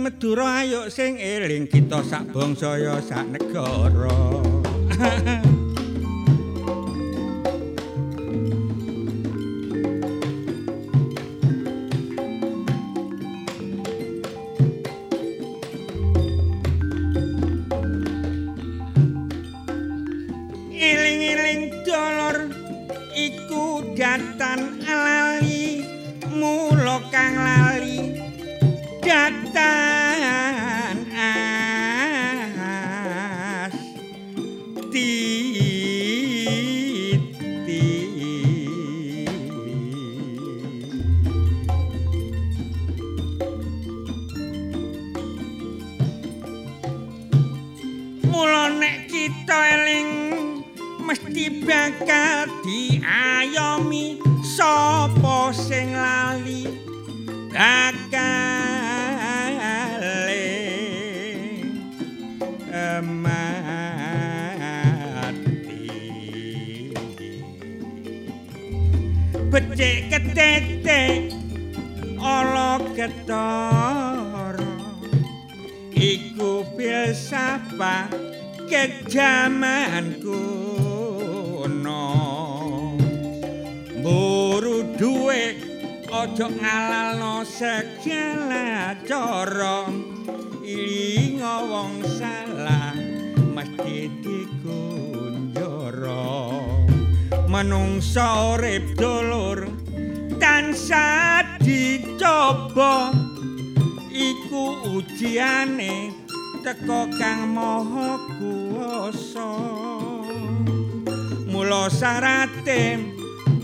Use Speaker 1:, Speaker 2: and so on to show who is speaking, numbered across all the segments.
Speaker 1: Madura ayo sing eling kita sak bangsa ya sak negara.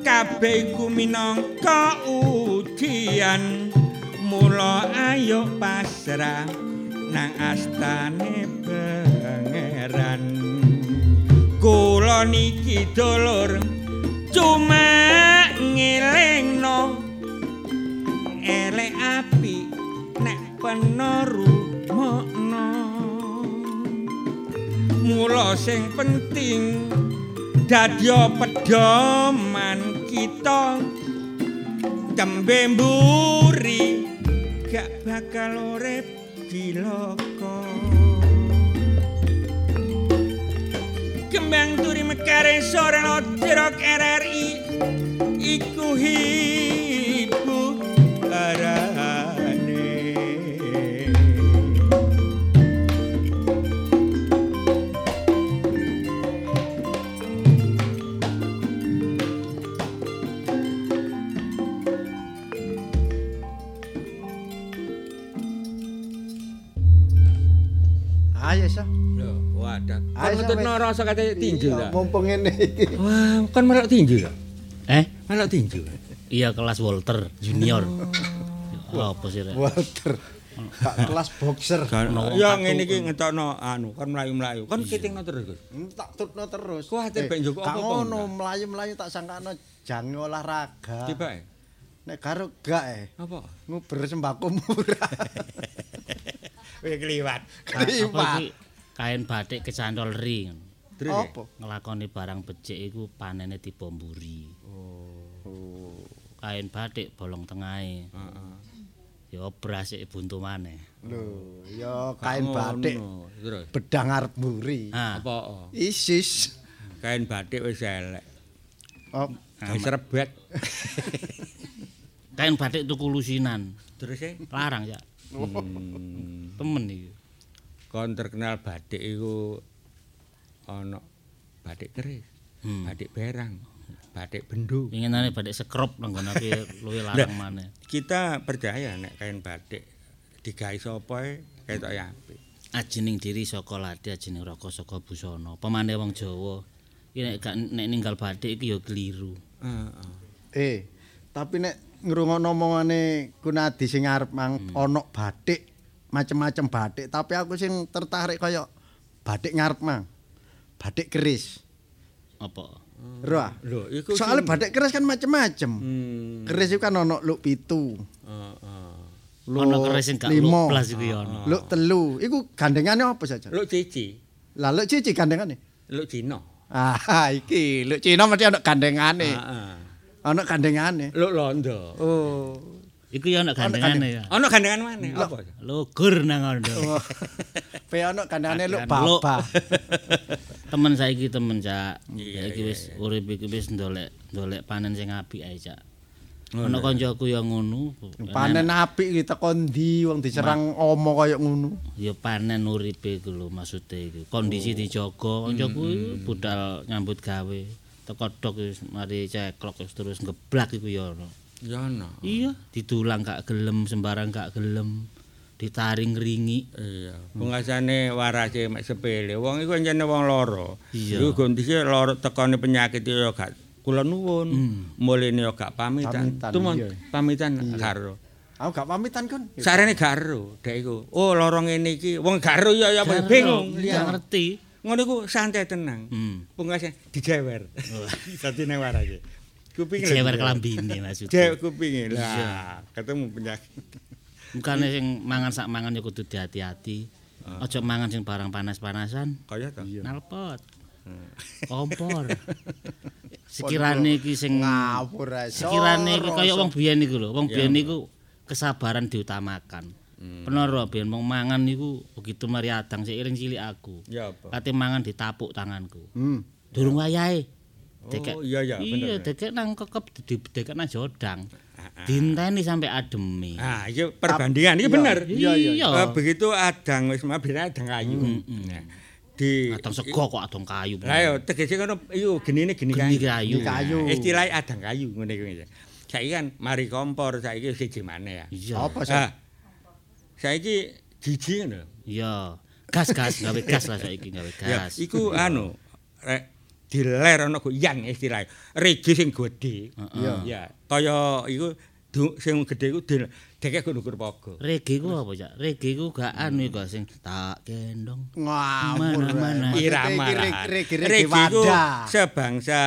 Speaker 1: kabeh iku minangka ujian. Mula ayo pasrah nang astane pangeran. Kula niki dulur cuma ngelingno. Elek api nek penaru mula sing penting dadya pedoman kita. Tembe mburi gak bakal urip diloko. Kembang turi mekare sore lodirok RRI iku hibu arah
Speaker 2: Kan ngetutno rasa kate tinju ta.
Speaker 3: Mumpung ngene iki.
Speaker 2: Wah, kan melok tinju ta.
Speaker 4: Eh?
Speaker 1: Melok tinju.
Speaker 4: Iya kelas Walter Junior. Ya, apa sih rek?
Speaker 3: Walter. Kak kelas boxer.
Speaker 1: Ya ngene iki ngetokno anu kan mlayu-mlayu. Kan kitingno terus. Gus.
Speaker 3: Hmm, Tak tutno terus.
Speaker 1: Kuwatir
Speaker 3: Eh,
Speaker 1: bek njoko
Speaker 3: gak
Speaker 1: apa-apa
Speaker 3: ngono mlayu-mlayu tak sangkano jange olahraga.
Speaker 1: Tiba
Speaker 3: Nek karo gak eh
Speaker 1: apa?
Speaker 3: nguber sembako murah.
Speaker 1: Wih kliwat.
Speaker 4: Apa
Speaker 3: Kliwat.
Speaker 4: Kain batik kecantol ri.
Speaker 3: Apa?
Speaker 4: Ngelakoni barang becik iku panene dibomburi.
Speaker 3: Oh.
Speaker 4: Kain batik bolong tengahe.
Speaker 1: Heeh.
Speaker 4: Ya beras iki buntu maneh.
Speaker 3: Lho, ya kain batik bedang arep mburi.
Speaker 1: Apa?
Speaker 3: Isis.
Speaker 1: Kain batik wis elek.
Speaker 3: Oh,
Speaker 1: Wis rebet.
Speaker 4: kain batik tuku lusinan.
Speaker 1: Terus ya?
Speaker 4: Larang ya.
Speaker 1: Hmm.
Speaker 4: Temen iki.
Speaker 1: Kon terkenal batik iku ana batik keris,
Speaker 4: Hmm.
Speaker 1: batik berang, batik bendu.
Speaker 4: Pinginane batik sekrop nang ngono ki luwih larang maneh.
Speaker 1: Kita percaya nek kain batik digawe sapa e ketok apik.
Speaker 4: Ajining diri saka lati ajining raka saka busana. Pemane wong Jawa iki nek gak nek ninggal batik iki ya keliru.
Speaker 1: Heeh.
Speaker 3: eh, tapi nek ngrungokno omongane Kunadi sing arep mang ana batik, macem-macem batik, tapi aku sing tertarik kaya batik ngarep mang. Batik keris.
Speaker 4: Apa?
Speaker 3: Ro. ah?
Speaker 1: Lho, iku
Speaker 3: Soale
Speaker 1: sing-
Speaker 3: batik keris kan macem-macem.
Speaker 1: Hmm.
Speaker 3: Keris itu kan ono luk pitu.
Speaker 1: Heeh.
Speaker 3: Luk
Speaker 4: Ana keris sing gak luk blas iki ya ana.
Speaker 3: Luk telu. Iku gandengane apa saja?
Speaker 1: Luk cici,
Speaker 3: Lah luk cici gandengane.
Speaker 1: luk Cina.
Speaker 3: Ah, iki luk Cina mesti ono gandengane.
Speaker 1: Heeh.
Speaker 3: Ono gandengane.
Speaker 1: Luk Londo.
Speaker 3: Oh.
Speaker 4: Iku ya ana gandengane ya.
Speaker 1: Ana gandengan maneh apa?
Speaker 4: Lugur nang ngono.
Speaker 3: Pe ono gandengane luk baba.
Speaker 4: temen saiki temen cak. Ya iki wis urip iki wis ndolek ndolek panen sing apik ae cak. Ana kancaku yang ngono.
Speaker 3: Panen apik iki teko ndi wong diserang omo kaya ngono.
Speaker 4: Ya panen uripe iku lho maksude iku. Kondisi dijaga, kancaku iku budal nyambut gawe. Teko dok mari ceklok terus ngeblak iku ya ono.
Speaker 1: Ya ana.
Speaker 4: Iya, didulang gak gelem, sembarang gak gelem. Ditaring ringi.
Speaker 1: Iya, pengasane warase mek sepele. Wong iku encene wong loro.
Speaker 4: Iya.
Speaker 1: Iku gondise loro tekone penyakit ya gak kula nuwun. Mulene ya gak pamitan.
Speaker 3: Pamitan,
Speaker 1: Tumon pamitan karo.
Speaker 3: Aku gak pamitan kon.
Speaker 1: Sarene gak ero, dek iku. Oh, loro ngene iki. Wong gak ero ya ya apa bingung. Iya.
Speaker 4: ngerti.
Speaker 1: Ngono iku santai tenang.
Speaker 4: Hmm.
Speaker 1: Pungkasane dijewer. Dadi nang warase. Kuping lho,
Speaker 4: Jewer
Speaker 1: dijewer.
Speaker 4: kelambine maksudnya.
Speaker 1: Jewek kupinge. Lah, ketemu penyakit.
Speaker 4: Mukane sing mangan sak mangan ya kudu hati-hati. Aja mangan sing barang panas-panasan.
Speaker 1: Kaya to.
Speaker 4: Nalpot. Kompor. Sekirane iki sing
Speaker 3: ngawur ae.
Speaker 4: sekirane iki kaya wong biyen iku lho. Wong biyen iku kesabaran diutamakan. Bener lho biyen wong mangan niku begitu mari adang seiring cilik aku.
Speaker 1: Ya apa?
Speaker 4: Kate mangan ditapuk tanganku.
Speaker 3: Hmm.
Speaker 4: Durung wayahe. Dekek.
Speaker 1: Oh, iya, iya,
Speaker 4: Iya, dekek nang kekep didekek nang jodang. Dinteni sampai ademi.
Speaker 1: Ah, iki perbandingan iki
Speaker 3: Iya,
Speaker 1: bener.
Speaker 4: iya, iya.
Speaker 1: Eh, begitu adang wis mabir adang kayu. Nah, di
Speaker 4: Adang sego kok adang kayu.
Speaker 1: Lah yo tegese ngono iku genine geni
Speaker 4: Geni
Speaker 1: kayu.
Speaker 4: kayu.
Speaker 1: Nah,
Speaker 3: Kayu.
Speaker 1: Istilahnya adang kayu ngene iki. Saiki kan mari kompor saiki siji maneh ya.
Speaker 4: Iya.
Speaker 3: Apa sih?
Speaker 1: Ah. Saiki jiji ngono.
Speaker 4: Iya. Gas gas gawe gas lah saiki gawe
Speaker 1: Ya,
Speaker 4: gas.
Speaker 1: iku anu rek diler ana goyang istilahnya. Regi sing gedhe.
Speaker 3: Iya.
Speaker 1: Ya, kaya iku sing gedhe iku dekek gunung pogo.
Speaker 4: Reggae ku apa, Cak? Reggae ku gak anu iku sing tak gendong.
Speaker 3: Ngawur.
Speaker 4: Mana-mana.
Speaker 1: irama
Speaker 3: regi
Speaker 1: Regi iku
Speaker 3: wadah.
Speaker 1: sebangsa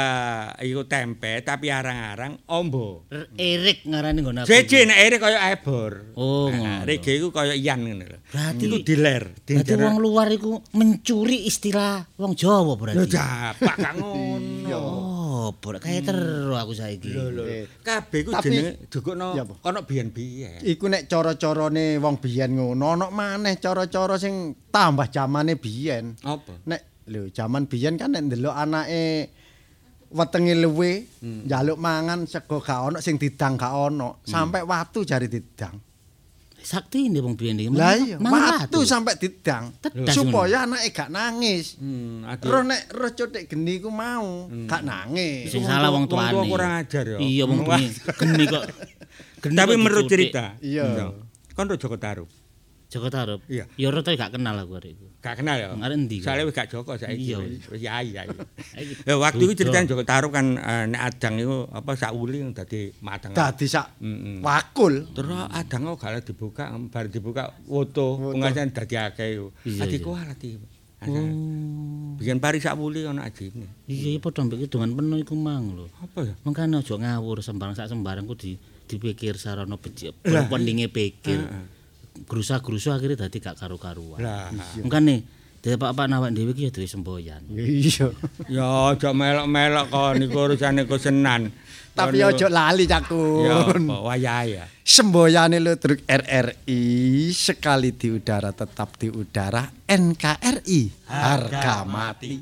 Speaker 1: iku tempe tapi arang-arang ombo.
Speaker 4: Erik ngarani nggon aku.
Speaker 1: Jeje nek ere kaya ebor.
Speaker 4: Oh, ngono.
Speaker 1: Regi iku kaya iyan ngono lho.
Speaker 4: Berarti-
Speaker 1: iku diler,
Speaker 4: Berarti wong luar iku mencuri istilah wong Jawa
Speaker 1: Lho
Speaker 4: berarti.
Speaker 1: japak gak ngono.
Speaker 4: Bor kayak terus aku saiki.
Speaker 1: Lho lho.
Speaker 3: Eh,
Speaker 1: Kabeh iku
Speaker 3: tapi-
Speaker 1: jenenge dukukno
Speaker 3: apa?
Speaker 1: kono biyen-biyen.
Speaker 3: Iku nek cara-carane wong biyen ngono, ana maneh cara-cara sing tambah zamane biyen.
Speaker 1: Apa?
Speaker 3: Nek lho zaman biyen kan nek ndelok anake wetenge luwe
Speaker 1: Hmm.
Speaker 3: njaluk mangan sego gak ono sing didang gak ono, sampai watu jari didang.
Speaker 4: Sakti ini wong biyen iki.
Speaker 3: Lah iya,
Speaker 4: Mangan
Speaker 3: watu sampai didang supaya anake gak nangis.
Speaker 1: Hmm.
Speaker 3: Roh nek roh cutik geni ku mau gak nangis.
Speaker 4: Sing salah wong
Speaker 1: Wong tua
Speaker 4: tuane.
Speaker 1: kurang ajar ya.
Speaker 4: Iya wong geni kok. Geni
Speaker 1: Tapi menurut cerita.
Speaker 3: Iya.
Speaker 1: Kon Joko Tarub.
Speaker 4: Joko Tarub.
Speaker 1: Iya.
Speaker 4: Ya ora gak kenal aku arek iku.
Speaker 1: Gak kenal ya.
Speaker 4: Arek endi?
Speaker 1: Soale wis gak Joko saiki.
Speaker 4: Iya.
Speaker 1: Wis ya iya. Ya waktu itu ceritanya Joko Tarub kan eh, nek adang iku apa sauli dadi mateng.
Speaker 5: Dadi sak wakul.
Speaker 1: Terus adang kok gak dibuka, bar dibuka foto
Speaker 5: Foto.
Speaker 1: pengajian dadi akeh iku.
Speaker 4: Iya,
Speaker 1: Dadi kualat iki.
Speaker 4: Oh.
Speaker 1: Bikin pari sak wuli ana ajine.
Speaker 4: Iya, iya padha mbek dengan penuh iku mang lho.
Speaker 1: Apa ya?
Speaker 4: Mengkane aja ngawur sembarang sak sembarang ku di dipikir sarana becik. Pendinge pikir.
Speaker 1: Heeh.
Speaker 4: Grusa-grusa akhirnya dadi gak karu-karuan.
Speaker 1: Lah.
Speaker 4: Mengkane dhewe pak-pak nawak dhewe iki ya duwe semboyan.
Speaker 5: Iya.
Speaker 1: Ya aja melok-melok kok niku urusane kusenan.
Speaker 5: Tapi ojo lali
Speaker 1: Ya
Speaker 5: cakun.
Speaker 1: apa wayahe ya.
Speaker 5: Semboyane Ludruk RRI sekali di udara tetap di udara NKRI harga mati.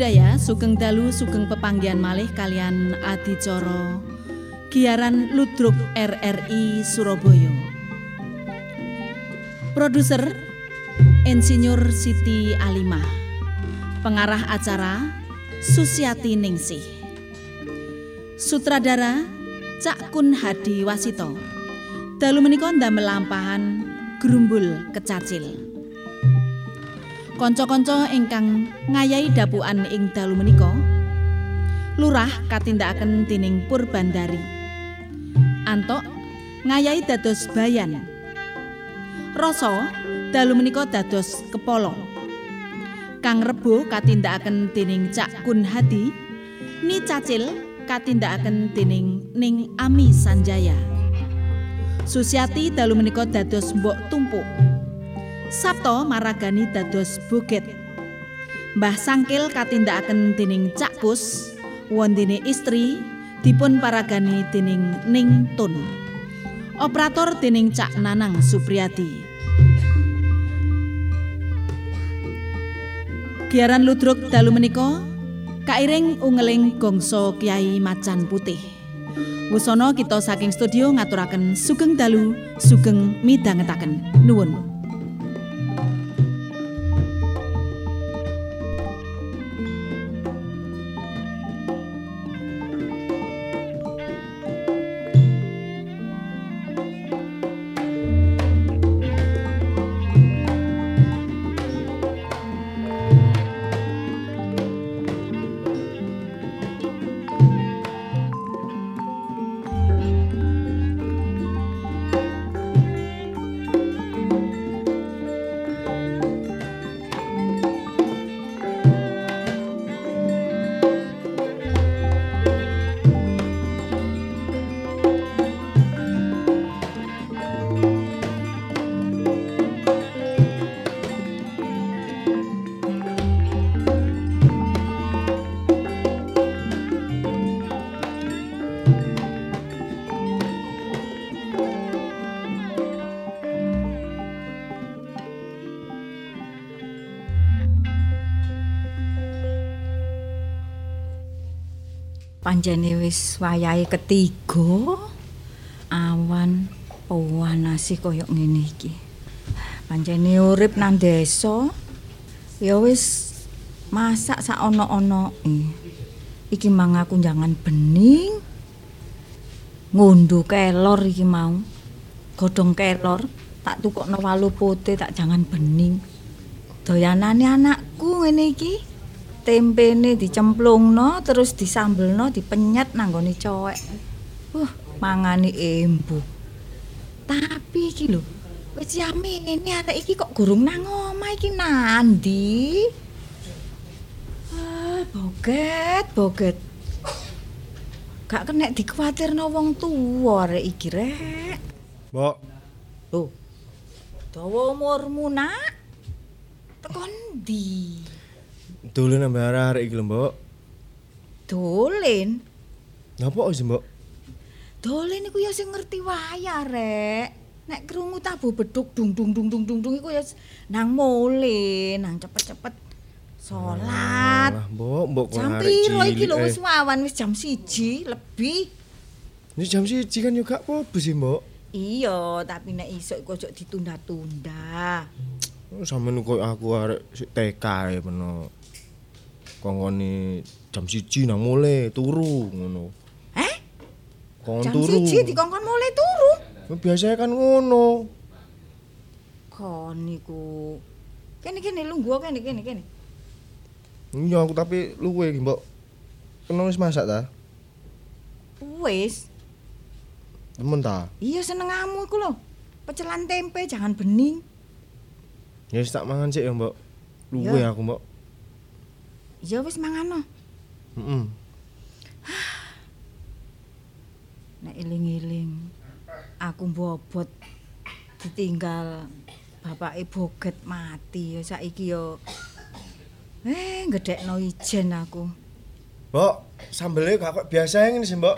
Speaker 6: Budaya, sugeng dalu sugeng pepanggian malih kalian adicara Giaran Ludruk RRI Surabaya. Produser Insinyur Siti Alimah. Pengarah acara Susiati Ningsih. Sutradara Cak Kun Hadi Wasito. Dalu menika ndamel lampahan Grumbul Kecacil. Kanca-kanca ingkang ngayahi dapukan ing dalu menika lurah katindakaken dening Purbandari. Antok ngayahi dados bayan. Rasa dalu menika dados kepala. Kang Rebo katindakaken dening Cak Kun Hadi, Ni Cacil katindakaken dening Ning Ami Sanjaya. Susiati dalu menika dados Mbok Tumpuk. Sabto maragani dados Boget. Mbah Sangkil katindakaken dening Cak Pus, wondene istri dipun paragani dening Ning Tun. Operator dening Cak Nanang Supriyadi. Giaran ludruk dalu menika kairing ungeling gongso Kyai Macan Putih. Wusana kita saking studio ngaturaken sugeng dalu, sugeng midhangetaken. Nuwun.
Speaker 7: Panjene wis wayahe ketiga. Awan pawanase kaya ngene iki. Panjene urip nang desa ya wis masak sak ana-anake. Iki mang aku jangan bening. Ngunduh kelor iki mau. Godhong kelor tak tukokno walu putih tak jangan bening. Doyanane anakku ngene iki. Tempene dicemplungno terus disambelno dipenyet nanggone cowek. Uh, mangane embu. Tapi iki lho, wis yamene arek iki kok gurung nang omah iki nandi? Ah, boget, boget. Gak kena dikuatirno wong tuwa arek iki rek.
Speaker 8: Mbok,
Speaker 7: Lho. Dawa umurmu nak? Tekon ndi?
Speaker 8: Dolen ambek arek iki lho, Mbok.
Speaker 7: Dolen.
Speaker 8: Napa sih, Mbok?
Speaker 7: Dolen iku ya sing ngerti wayah, Rek. Nek krungu tabu beduk dung dung dung dung dung dung iku ya nang mule, nang cepet-cepet salat.
Speaker 8: Alah, Mbok, Mbok kok
Speaker 7: Jam
Speaker 8: arek
Speaker 7: piro iki lho
Speaker 8: eh.
Speaker 7: wis wawan wis jam siji lebih.
Speaker 8: Ini jam siji kan juga apa sih, Mbok?
Speaker 7: Iya, tapi nek isuk iku ojo ditunda-tunda.
Speaker 8: Sampeyan koyo aku arek TK e peno. Kongkone jam siji nang mule turu ngono.
Speaker 7: Eh?
Speaker 8: Kongkon
Speaker 7: Jam
Speaker 8: turu.
Speaker 7: siji dikongkon mulai turu.
Speaker 8: Biasanya kan ngono.
Speaker 7: Kon niku. Kene kene lungguh kene kene kene.
Speaker 8: Iya aku tapi luwe iki, Mbok. Kena wis masak ta?
Speaker 7: Wis,
Speaker 8: Temen ta?
Speaker 7: iya senengamu iku lho. Pecelan tempe jangan bening.
Speaker 8: Ya wis tak mangan sik ya, Mbok. Luwe
Speaker 7: Ya.
Speaker 8: aku, Mbok.
Speaker 7: Ya wis mangano.
Speaker 8: Heeh.
Speaker 7: Nek iling-iling aku bobot ditinggal bapake boget mati ya saiki ya eh gedekno ijen aku.
Speaker 8: Mbok, sambelnya gak kok biasa ngene sih, Mbok.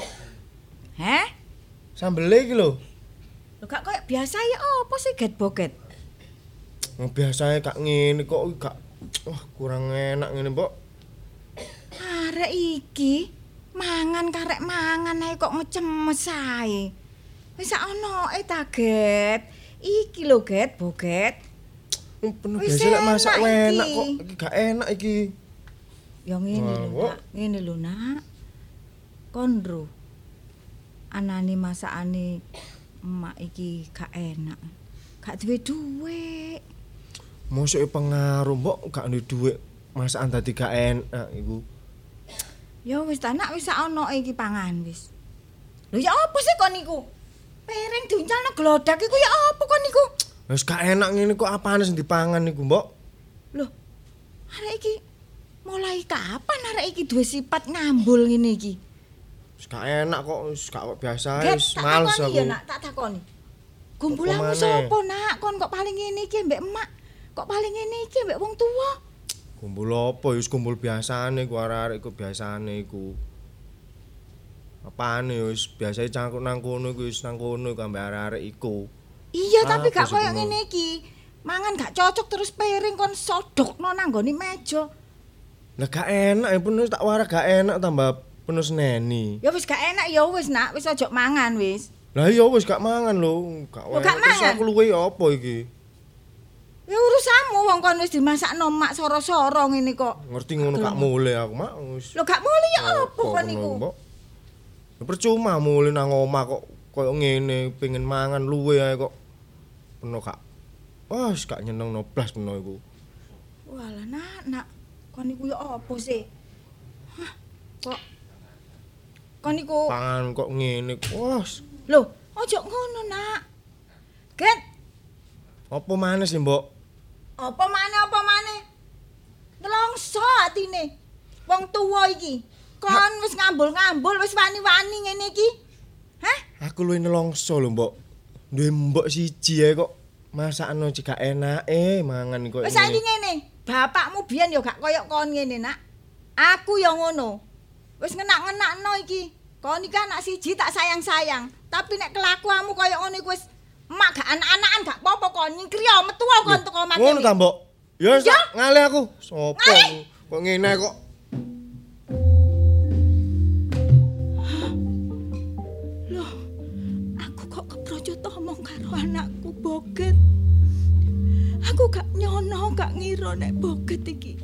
Speaker 7: Heh?
Speaker 8: Sambelnya iki lho.
Speaker 7: Lho gak koyo biasa ya apa sih get boget?
Speaker 8: Wong biasanya kak ngene kok gak wah kurang enak ngene, Mbok.
Speaker 7: Arek iki mangan karek mangan ae kok ngecemes ae. Wis sak onoke ta, Get. Iki lho, Get, boget.
Speaker 8: Penuh biasa lek masak
Speaker 7: enak
Speaker 8: kok iki gak enak iki.
Speaker 7: Ya ngene lho, Nak. Ngene lho, Nak. Kondro. Anane masakane emak iki gak enak. Gak duwe dhuwit.
Speaker 8: Mosok pengaruh, Mbok gak duwe dhuwit masakan dadi gak enak iku.
Speaker 7: Ya wis ta, Nak, wis onoke iki pangan wis. Lho ya apa sih kon niku? Piring diuncalno glodak iku ya apa kon niku?
Speaker 8: Wis gak enak ngene kok apane sing dipangan iku, Mbok?
Speaker 7: Loh, arek iki mulai kapan arek iki duwe sifat ngambul ngene iki?
Speaker 8: Wis gak enak kok, wis gak kok biasa wis males aku.
Speaker 7: ya, Nak, tak takoni.
Speaker 8: Maneh?
Speaker 7: sapa, Nak? Kon kok paling ngene iki mbek emak? Kok paling ngene iki mbek wong tuwa?
Speaker 8: Kumpul apa? ya kumpul biasane ku arek-arek iku biasane iku. Apane wis biasa cangkuk nang kono iku wis nang kono iku ambek arek-arek iku.
Speaker 7: Iya, tapi
Speaker 8: Apa
Speaker 7: gak koyo ngene iki. Mangan gak cocok terus piring kon sodokno nang nggone meja.
Speaker 8: Lah gak enak ya penuh tak warak gak enak tambah penuh seneni.
Speaker 7: Ya wis gak enak ya wis nak, wis ojo mangan wis.
Speaker 8: Lah iya wis gak mangan lho, gak
Speaker 7: Lho, gak
Speaker 8: enak. Terus
Speaker 7: mangan?
Speaker 8: aku luwe apa iki?
Speaker 7: Ya urusanmu wong kon wis dimasakno mak soro-soro ngene kok.
Speaker 8: Ngerti ngono gak mulai aku mak wis.
Speaker 7: Lho gak muli ya apa kon
Speaker 8: ngono,
Speaker 7: iku?
Speaker 8: Mbok? Ya percuma mulai nang omah kok koyo ngene pengen mangan luwe ae kok. Penuh gak. Wah, wis gak nyeneng no blas penuh iku.
Speaker 7: Walah nak, nak. Kon iku ya apa sih? Hah, kok kon iku
Speaker 8: Pangan kok ngene. Wah, wis.
Speaker 7: Lho, ojo ngono, Nak. Get,
Speaker 8: apa maneh sih, Mbok?
Speaker 7: Apa maneh apa maneh? Nelongso atine. Wong tuwa iki. Kon wis ngambul-ngambul, wis wani-wani ngene iki. Hah?
Speaker 8: Aku luwih nelongso lho, Mbok. Duwe mbok siji ae kok masakno cek gak enak eh mangan kok.
Speaker 7: Wis saiki ngene. Bapakmu biyen ya gak koyok kon ngene, Nak. Aku ya ngono. Wis ngenak-ngenakno iki. Kon iki anak siji tak sayang-sayang. Tapi nek kelakuanmu koyok ngono iku wis emak gak anak-anakan gak apa-apa kon nyingkri ya metu kon teko mati.
Speaker 8: Ngono ta, Mbok? Ya ngale aku. Sopo kok ngene kok.
Speaker 7: Aku kok keprojo omong karo anakku boget. Aku gak nyono, gak ngira nek boget iki.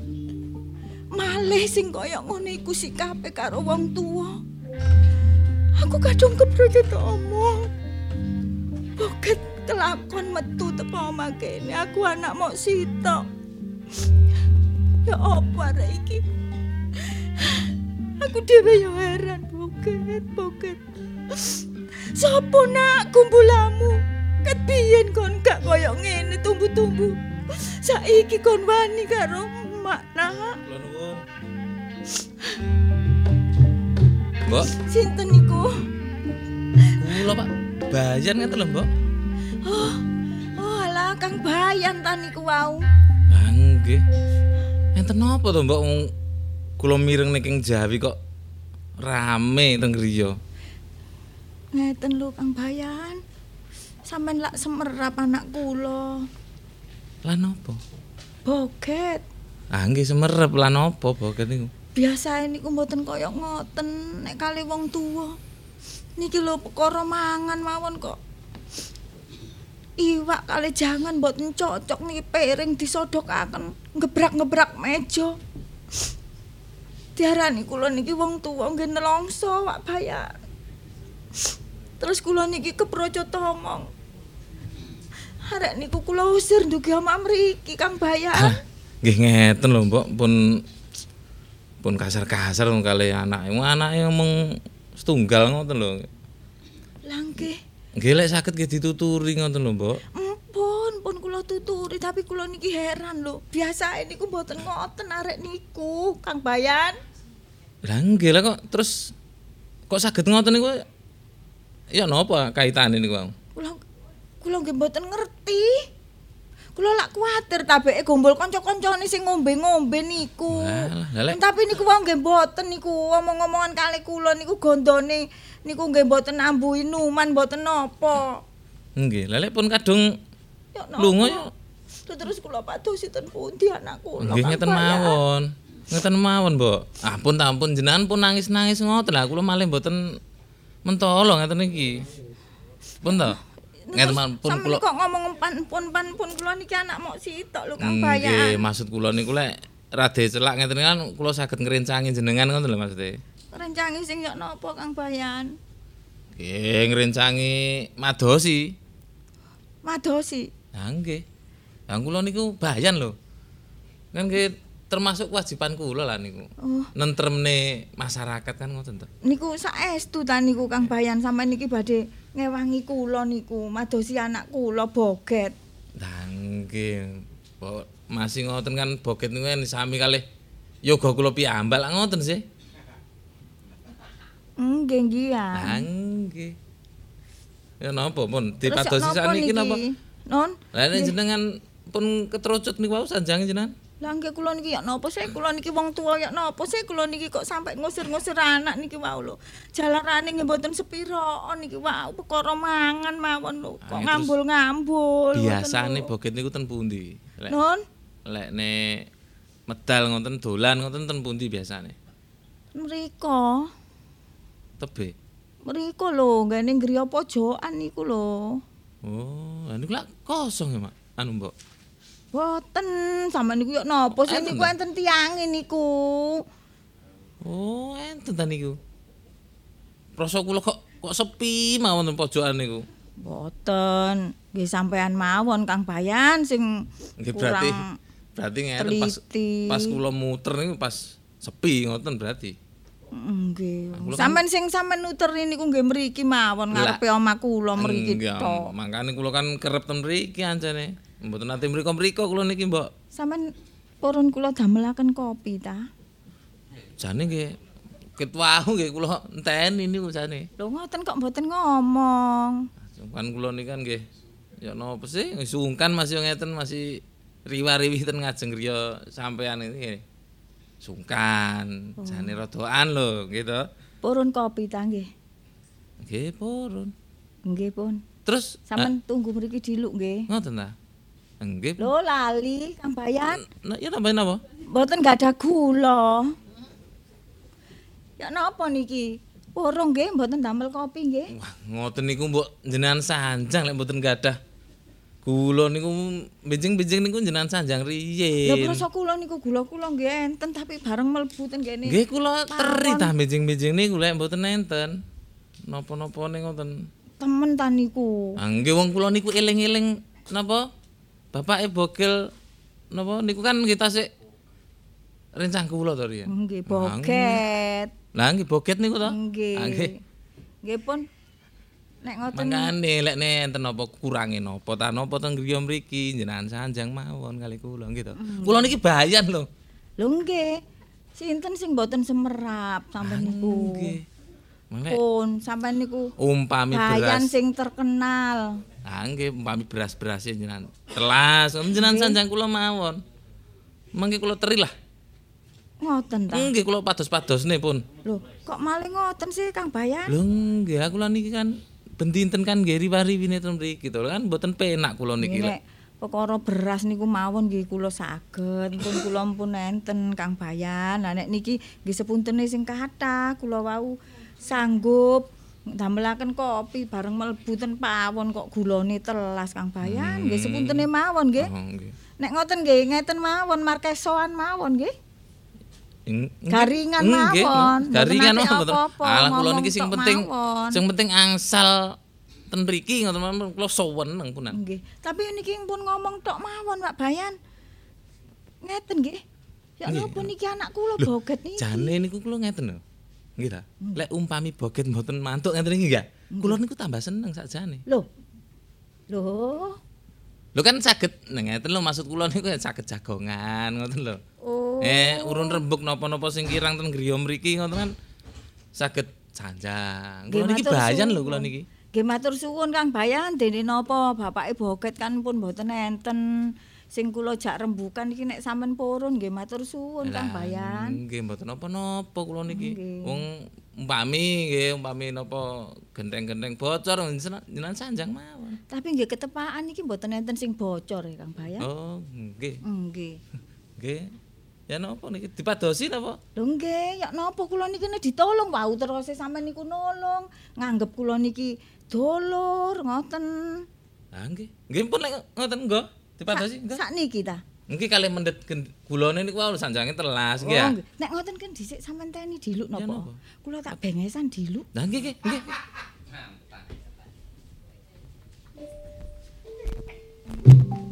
Speaker 7: Malih sing kaya ngono iku sikape karo wong tuwa. Aku kadung keprojo omong. Boget kelakon metu teko omah kene. Aku anak mok sitok. Ya apa arek iki? Aku dhewe ya heran boget, boget. Sopo nak kumpulamu? Ket biyen kon gak koyo ngene tumbuh-tumbuh. Saiki kon wani karo emak nak.
Speaker 9: Mbok,
Speaker 7: Sinten niku?
Speaker 9: kula Pak. Bayan ngeten lho, Mbok.
Speaker 7: Oh, oh alah Kang Bayan ta niku wau.
Speaker 9: Lah nggih. Enten napa to, Mbok? Kula mireng ning Jawi kok rame teng griya.
Speaker 7: Ngeten lho Kang Bayan. Sampeyan lak semerap anak kula.
Speaker 9: Lah napa?
Speaker 7: Boget.
Speaker 9: Ah nggih semerep lah napa boket niku.
Speaker 7: Biasa niku mboten kaya ngoten nek kali wong tuwa. Niki lho perkara mangan mawon kok. Iwak kali jangan mboten cocok niki piring disodokaken ngebrak-ngebrak meja. Diarani kula niki wong tuwa nggih nelongso wak bayar. Terus kula niki keproco tomong. Arek niku kula usir ndugi omah mriki Kang Bayan.
Speaker 9: Nggih ngeten lho, Mbok, pun pun kasar-kasar kali anak. Anake ngomong setunggal ngoten lho.
Speaker 7: Lah nggih.
Speaker 9: Nggih lek saged nggih dituturi ngoten lho, Mbok.
Speaker 7: Empun, pun kula tuturi tapi kula niki heran lho. Biasa niku mboten ngoten arek niku, Kang Bayan.
Speaker 9: Lah nggih lah kok terus kok saged ngoten niku ya napa kaitane niku, Bang?
Speaker 7: Kula kula nggih mboten ngerti. Kula lak kuwatir tabeke gombol kanca-kancane sing ngombe-ngombe niku.
Speaker 9: Lek-
Speaker 7: Tapi niku wae nggih mboten niku omong-omongan kali kula niku gondone niku nggih mboten nambuhi numan mboten napa.
Speaker 9: Nggih, lah lek pun kadung
Speaker 7: Ya
Speaker 9: lunga ya
Speaker 7: Lho, Terus kula padositen pundi anak kula.
Speaker 9: nggih
Speaker 7: Kang
Speaker 9: ngeten mawon. Ngeten mawon, Mbok. Ampun ta ampun jenengan pun nangis-nangis ngoten lah kula malih mboten mentolo ngeten iki. Pun ta? Ngeten mawon pun kula
Speaker 7: kok ngomong pan pun pan pun kula niki anak mok sitok lho Kang
Speaker 9: Nggih,
Speaker 7: Bayan.
Speaker 9: maksud kula niku lek rade celak ngeten kan kula saged ngrencangi jenengan ngoten lho maksudnya.
Speaker 7: Rencangi sing yo napa Kang Bayan?
Speaker 9: Nggih, ngrencangi madosi.
Speaker 7: Madosi.
Speaker 9: Lah nggih. Lah kula niku bayan lho. Kan nggih termasuk kewajiban kula lah niku.
Speaker 7: Oh,
Speaker 9: Nentremne masyarakat kan ngoten to.
Speaker 7: niku saestu ta niku Kang Bayan sampe niki badhe ngewangi kula niku madosi anak kula boget.
Speaker 9: Lah nggih. Masih ngoten kan boket niku kan sami kalih yoga kula piyambak lah ngoten sih.
Speaker 7: Nggih nggih.
Speaker 9: Lah nggih. Ya napa pun dipadosi
Speaker 7: napa
Speaker 9: sakniki napa?
Speaker 7: niki? Non?
Speaker 9: Lah jenengan pun keterucut niku wau sanjange jenengan.
Speaker 7: Lah nggih kula niki ya napa sih kula niki wong tua ya napa sih kula niki kok sampai ngusir-ngusir anak niki wau lho. Jalarane nggih mboten sepiro niki wau perkara mangan mawon lho. Kok
Speaker 9: Ah, terus
Speaker 7: ngambul-ngambul.
Speaker 9: Biasane boget niku ten pundi? Lek
Speaker 7: Non,
Speaker 9: lek ne medal ngoten dolan ngoten ten pundi biasane?
Speaker 7: mriko.
Speaker 9: Tebe.
Speaker 7: Mriko lho, nggene griya pojokan niku lho.
Speaker 9: Oh, lha niku lak kosong ya, Mak. Anu, Mbok.
Speaker 7: Boten, sampean niku ya napa sih niku enten tiange niku.
Speaker 9: Oh, enten ta niku. Rasa kula kok kok sepi mawon pojokan niku.
Speaker 7: Boten, nggih sampean mawon Kang Bayan sing
Speaker 9: Nggih berarti berarti ngeten pas pas kula muter niku pas sepi ngoten berarti.
Speaker 7: Nggih.
Speaker 9: Kan-
Speaker 7: Sampeyan sing sampean nuterin niku nggih mriki mawon ngarepe omah kula mriki tok.
Speaker 9: Makane kula kan kerep ten mriki ancane. Mboten nate mriko-mriko kula niki, Mbok.
Speaker 7: Sampeyan purun kula damelaken kopi ta.
Speaker 9: Jane nggih ket wau nggih kula enteni niku jane.
Speaker 7: Lho ngoten kok mboten ngomong.
Speaker 9: Kan kula niki kan nggih ya napa sih sungkan masih ngeten masih riwa-riwi ten ngajeng griya sampean ini. Sungkan, jane rodoan lho gitu.
Speaker 7: Purun kopi ta nggih.
Speaker 9: Nggih purun.
Speaker 7: Nggih pun.
Speaker 9: Terus
Speaker 7: Sampeyan tunggu mriki diluk nggih.
Speaker 9: ah, ngoten ta? Nggih.
Speaker 7: Lho lali Kang Bayan.
Speaker 9: Nah, ya tambahin apa?
Speaker 7: Mboten gak ada gula. Ya napa niki? Purung nggih mboten damel kopi nggih.
Speaker 9: Wah, ngoten niku mbok jenengan sanjang lek mboten gadah. Kula niku benjing-benjing niku jenengan sanjang riyin.
Speaker 7: prasa kula niku gula kula nggih enten tapi bareng mlebu ten kene.
Speaker 9: Nggih kula teri tah benjing-benjing niku lek mboten enten. Napa-napa ning ngoten.
Speaker 7: Temen ta niku.
Speaker 9: Ah nggih wong kula niku eling-eling napa? Bapake bogel napa niku kan kita sik rencang kula to riyen.
Speaker 7: Nggih boget.
Speaker 9: Lah nggih boget niku to.
Speaker 7: Nggih.
Speaker 9: Ah, nggih.
Speaker 7: Pun nek ngoten
Speaker 9: Mangane lek nenten napa kurange napa ta napa teng griya mriki jenengan sanjang mawon kali kula nggih to. Kula niki bayan lho.
Speaker 7: lho nggih. Sinten sing mboten semerap sampean niku.
Speaker 9: Nggih.
Speaker 7: Pun sampean niku
Speaker 9: umpami
Speaker 7: bayan
Speaker 9: beras.
Speaker 7: sing terkenal.
Speaker 9: Nggih umpami beras-beras jenengan. Telas jenengan sanjang kula mawon. Mangke kula teri lah.
Speaker 7: Ngoten ta.
Speaker 9: Nggih kula pados-padosne pun.
Speaker 7: Lho, kok maling ngoten sih Kang Bayan?
Speaker 9: Lho nggih aku lan niki kan bendinten kan nggih riwari-wine ten mriki to kan mboten penak kula niki.
Speaker 7: Nek perkara beras niku mawon nggih kula saged, pun kula pun enten Kang Bayan. Lah nek niki nggih sepuntene sing kathah kula wau sanggup damelaken kopi bareng mlebu ten pawon kok gulane telas Kang Bayan. Nggih sepuntene mawon nggih.
Speaker 9: Oh nggih.
Speaker 7: Nek ngoten nggih ngeten mawon markesoan mawon nggih.
Speaker 9: Ing-
Speaker 7: Garingan
Speaker 9: nggih,
Speaker 7: mawon, mboten
Speaker 9: Garingan mawon. Alah kula niki sing penting sing penting angsal ten mriki ngoten mawon kula seneng punan.
Speaker 7: Nggih. Tapi niki pun ngomong tok mawon Pak Bayan. Ngeten nggih. Ya napa niki anak kula boget niki.
Speaker 9: Jane niku kula ngeten lho. Nggih ta. Lek umpami boget mboten mantuk ngeten iki enggak. Kula niku tambah seneng sakjane.
Speaker 7: Loh. Loh.
Speaker 9: Lho kan saged ngeten lho maksud kula niku saged jagongan ngoten lho.
Speaker 7: Oh.
Speaker 9: Eh urun rembug napa-napa sing kirang ten griya mriki ngoten kan saged sanjang. Kula
Speaker 7: Nggih,
Speaker 9: niki bayan lho kula niki.
Speaker 7: Nggih matur suwun Kang Bayan dene napa bapake boget kan pun mboten enten sing kula jak rembukan iki nek sampean purun nggih matur suwun Kang Bayan.
Speaker 9: Nggih mboten napa-napa kula niki.
Speaker 7: Nggih.
Speaker 9: Wong umpami nggih umpami napa genteng-genteng bocor jenengan sanjang mawon.
Speaker 7: Tapi nggih ketepaan iki mboten enten sing bocor ya Kang Bayan.
Speaker 9: Oh, nggih.
Speaker 7: Nggih.
Speaker 9: Nggih. Ya napa niki dipadosi napa?
Speaker 7: Lho nggih, ya napa kula niki ditolong wau terus sampean niku nolong, nganggep kula niki dulur ngoten.
Speaker 9: Lah nggih. Nggih pun lek ngoten nggo Tepat sih?
Speaker 7: Sak niki ta.
Speaker 9: Engki kalih mendet kulone niku wae sanjange telas nggih.
Speaker 7: Oh, nek ngoten kan dhisik sampean teni diluk napa? Kula tak bengesan diluk.
Speaker 9: Lah nggih nggih. Nggih.
Speaker 1: Thank.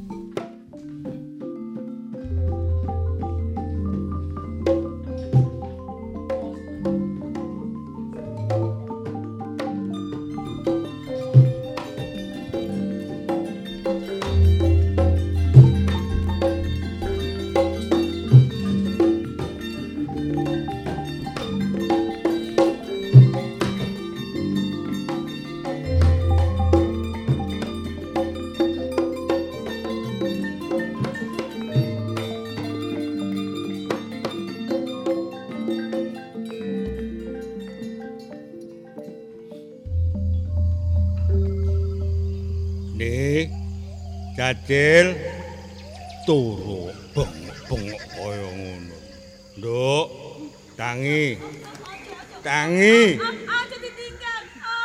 Speaker 1: Jadil turu bengok-bengok kaya ngono. Nduk, tangi. Tangi.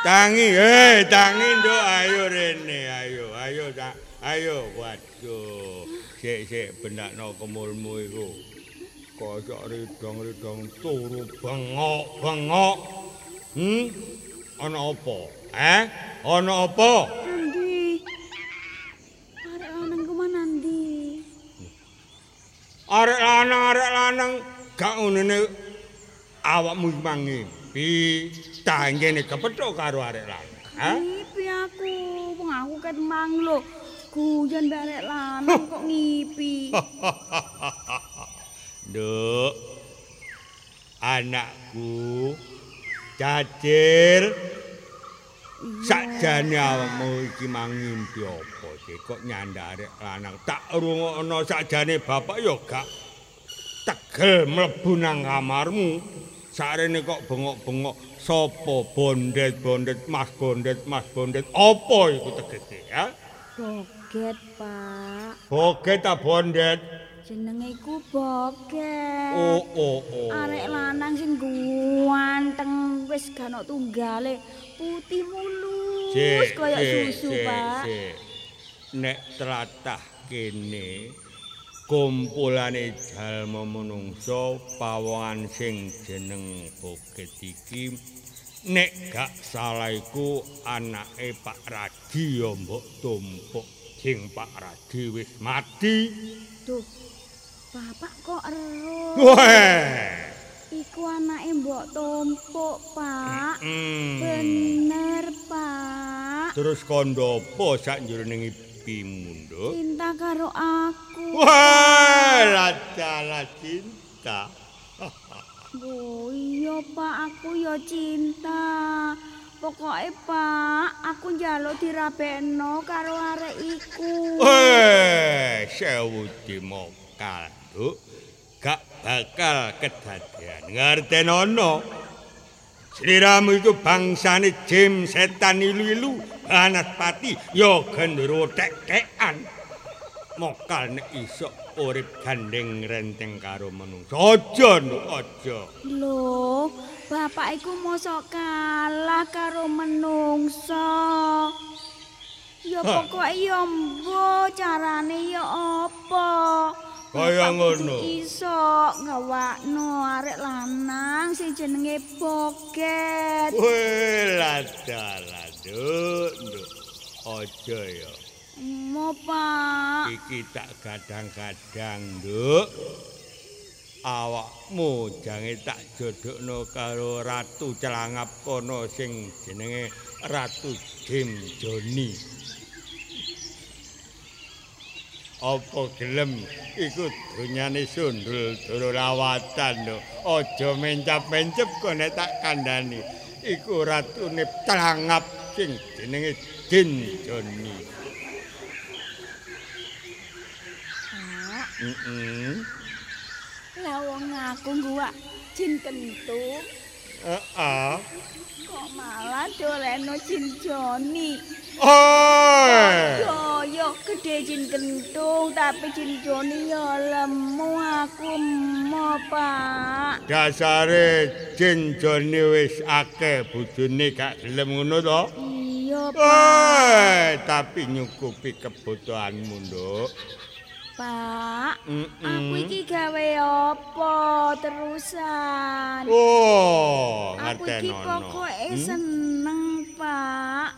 Speaker 1: Tangi, eh, tangi nduk ayo rene, ayo, ayo, tak, ayo, waduh. Sik, sik, bendakno kemulmu iku. Kocok ridong-ridong turu bengok-bengok. Hmm? Ana apa? Eh? Ana apa?
Speaker 10: Nandi. Arek lanang ku manandi.
Speaker 1: Arek lanang, arek lanang, gak ngene awakmu mangimpi. Tanggene kepethuk karo arek lanang. Ha?
Speaker 10: Ngipi aku, wong aku ket mang lho. Guyon arek lanang kok ngipi.
Speaker 1: Nduk. Anakku Jajir. Sakjane awakmu iki mangimpi apa sih kok nyandak arek lanang tak rungokno sakjane bapak ya gak tegel mlebu nang kamarmu. Sarene kok bengok-bengok sapa bondet-bondet Mas bondet Mas bondet apa iku tegese ya?
Speaker 10: Boget, Pak.
Speaker 1: Boget ta bondet?
Speaker 10: Jenenge iku Boget.
Speaker 1: Oh oh oh.
Speaker 10: Arek lanang sing ganteng wis gak ono tunggale, putih mulus kaya susu, Pak.
Speaker 1: sik. Nek tlatah kene kumpulane jalma manungsa pawongan sing jeneng Boget iki nek gak salah iku anake Pak Radi ya mbok tumpuk sing Pak Radi wis mati.
Speaker 10: Duh. Bapak kok ero?
Speaker 1: Weh.
Speaker 10: Iku anake mbok tumpuk, Pak.
Speaker 1: Hmm.
Speaker 10: Bener, Pak.
Speaker 1: Terus kondo apa sak jroning ipimu, Nduk?
Speaker 10: Cinta karo aku.
Speaker 1: Wah, lacala cinta.
Speaker 10: Oh iya Pak, aku ya cinta. Pokoke Pak, aku njaluk dirabekno karo arek iku.
Speaker 1: Weh, sewu dimokal, Nduk. Gak bakal kedadian. Ngertenono. Sliramu iku bangsane jim setan ilu-ilu, banaspati, ya gendero tek-tekan. Mokal nek iso urip gandeng renteng karo manungsa. Aja, Nduk, aja.
Speaker 10: Loh, bapak iku mosok kalah karo menungso. Ya pokoke ya mbo carane ya apa.
Speaker 1: Kaya ngono.
Speaker 10: Iso ngawakno arek lanang sing jenenge Boget.
Speaker 1: Weh, ladalah, Nduk, Nduk. Aja ya.
Speaker 10: Mo, Pak.
Speaker 1: Iki tak gadang-gadang, Nduk. Awakmu jange tak jodhokno karo ratu celangap kono sing jenenge Ratu Jim Joni. Apa gelem iku donyane sundul doro lawatan lho. Aja mencap-mencep kok nek tak kandhani. Iku ratune celangap sing jenenge Jin Joni.
Speaker 10: Pak,
Speaker 1: Heeh.
Speaker 10: lah wong aku nguwak jin kentung
Speaker 1: Heeh.
Speaker 10: kok malah doleno jin Joni.
Speaker 1: Oh.
Speaker 10: Yo gede jin kentung tapi jin Joni ya lemu aku mo Pak.
Speaker 1: Dasare Jin Joni wis akeh bojone gak gelem ngono to?
Speaker 10: Iya Pak.
Speaker 1: Tapi nyukupi kebutuhanmu, Nduk.
Speaker 10: Pak,
Speaker 1: Mm-mm.
Speaker 10: aku iki gawe apa terusan?
Speaker 1: Oh,
Speaker 10: Aku iki pokoke
Speaker 1: Hmm?
Speaker 10: seneng, Pak,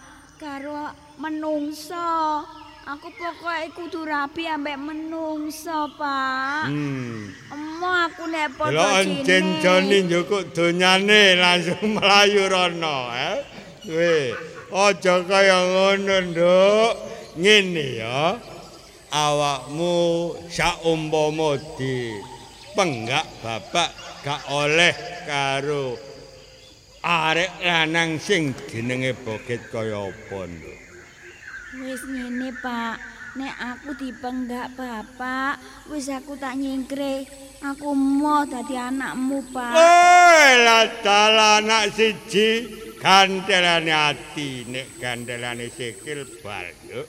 Speaker 10: karo menungso. Aku pokoke kudu rapi ambek menungso, Pak.
Speaker 1: Hmm.
Speaker 10: Emo aku nek padha
Speaker 1: Delok Jin Joni njukuk donyane langsung mlayu rono, eh. Weh, aja kaya ngono, Nduk. Ngene ya. Awakmu saumpama di penggak bapak gak oleh karo arek lanang sing jenenge Boget kaya apa, Nduk.
Speaker 10: Wis ngene, Pak. Nek aku dipenggak bapak, wis aku tak nyingkre. Aku mau dadi anakmu, Pak.
Speaker 1: Woi, ladal anak siji gandelane ati nek gandelane sikil bal, Nduk.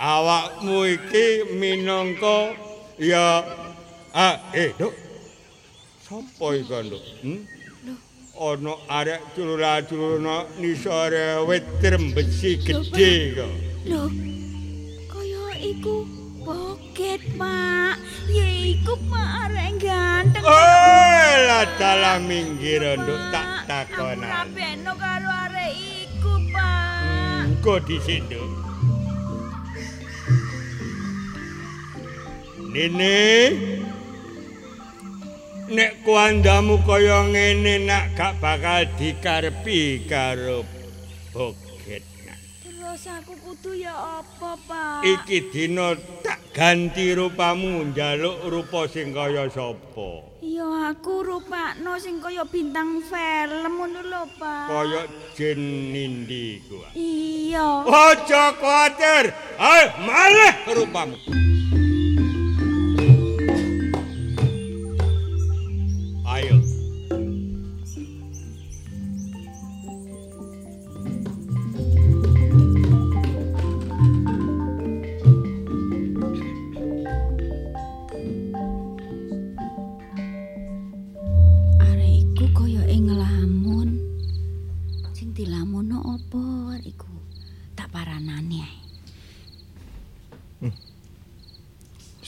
Speaker 1: awakmu iki minangka ya ah eh Duk. Sopo iku, Duk? Hmm? Ana arek culula-culuna nisore wit trembesi gedhe kok.
Speaker 10: Lho, kaya iku boket, Pak. Ya iku Pak arek ganteng.
Speaker 1: Oh, lah dalam minggir nduk tak takonan.
Speaker 10: Kabehno karo arek iku, Pak.
Speaker 1: Engko dhisik, Nduk. Nene. Nek kuandamu kaya ngene nak gak bakal dikarepi karo boget nak.
Speaker 10: Terus aku kudu ya apa, Pak?
Speaker 1: Iki dina tak ganti rupamu njaluk rupa sing kaya sapa.
Speaker 10: Ya aku rupakno sing kaya bintang film ngono lho, Pak.
Speaker 1: Kaya jin nindi ku.
Speaker 10: Iya.
Speaker 1: Aja kuatir. Ayo malih rupamu.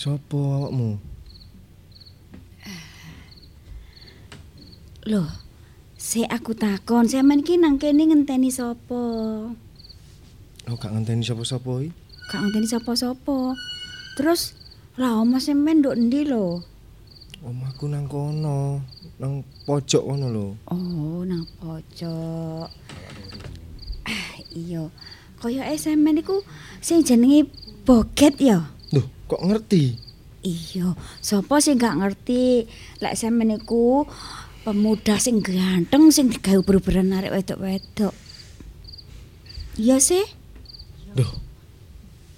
Speaker 8: Sopo awakmu?
Speaker 10: Loh, sik aku takon, sampean iki nang kene ngenteni sapa?
Speaker 8: Oh, gak ngenteni sapa-sapa iki.
Speaker 10: Gak ngenteni sapa-sapa. Terus lah omah sampean nduk endi lho?
Speaker 8: Omahku nang kono, nang pojok kono lho.
Speaker 10: Oh, nang pojok. Ah, iya. Kaya sampean iku sing jenenge Boget ya?
Speaker 8: Kok ngerti?
Speaker 10: Iya, sapa sing gak ngerti lek sampean iku pemuda sing ganteng sing digawe beru-beran arek wedok-wedok. Iya sih,
Speaker 8: Duh.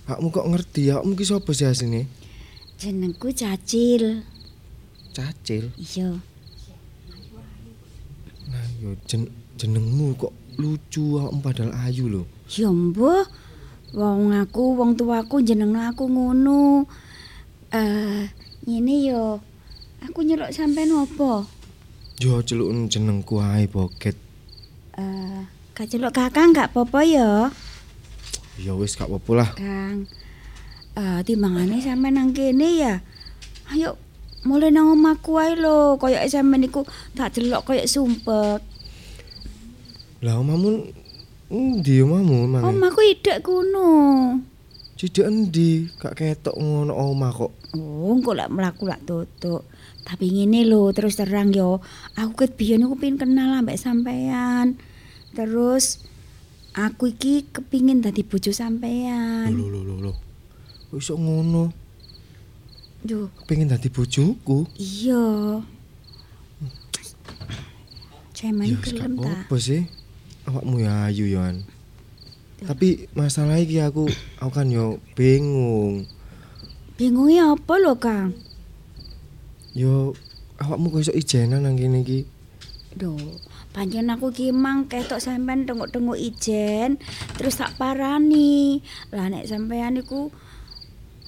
Speaker 8: Awakmu kok ngerti? Awakmu ki sapa sih asline?
Speaker 10: jenengku Cacil.
Speaker 8: Cacil.
Speaker 10: Iya.
Speaker 8: Nah, yo jen jenengmu kok lucu awakmu padahal ayu lho.
Speaker 10: Ya mbah, wong aku wong tuaku jenengno aku ngono. Eh, ngene yo. Aku nyeluk sampean apa?
Speaker 8: Yo celukun jenengku ae boget.
Speaker 10: Eh, kaceluk Kakang gak apa-apa ya,
Speaker 8: Ya wis gak apa-apa lah.
Speaker 10: Kang. Eh, timbangane sampean nang kene ya. Ayo mulai nang omahku ae lho, kaya sampean iku tak delok kaya sumpek.
Speaker 8: Lah omahmu endi omahmu mang?
Speaker 10: Omahku idek kuno.
Speaker 8: Cidek endi? Gak ketok ngono omah kok.
Speaker 10: Oh, engko lek mlaku lak tutuk. Tapi ngene lho, terus terang yo, aku ket biyen aku pengen kenal ambek sampean. Terus aku iki kepingin dadi bojo sampean.
Speaker 8: Lho lho lho lho. Kok iso ngono?
Speaker 10: Yo,
Speaker 8: Pengen dadi bojoku?
Speaker 10: iya. Cemen
Speaker 8: Ya wis gak
Speaker 10: gelem ta?
Speaker 8: apa sih. Awakmu ya ayu yoan. Tapi masalah iki aku aku kan yo bingung.
Speaker 10: Bingungnya apa lho, Kang?
Speaker 8: Yo awakmu kok iso ijenan nang kene iki?
Speaker 10: Duh, pancen aku ki mang ketok sampean tengok-tengok ijen, terus tak parani. Lah nek sampean iku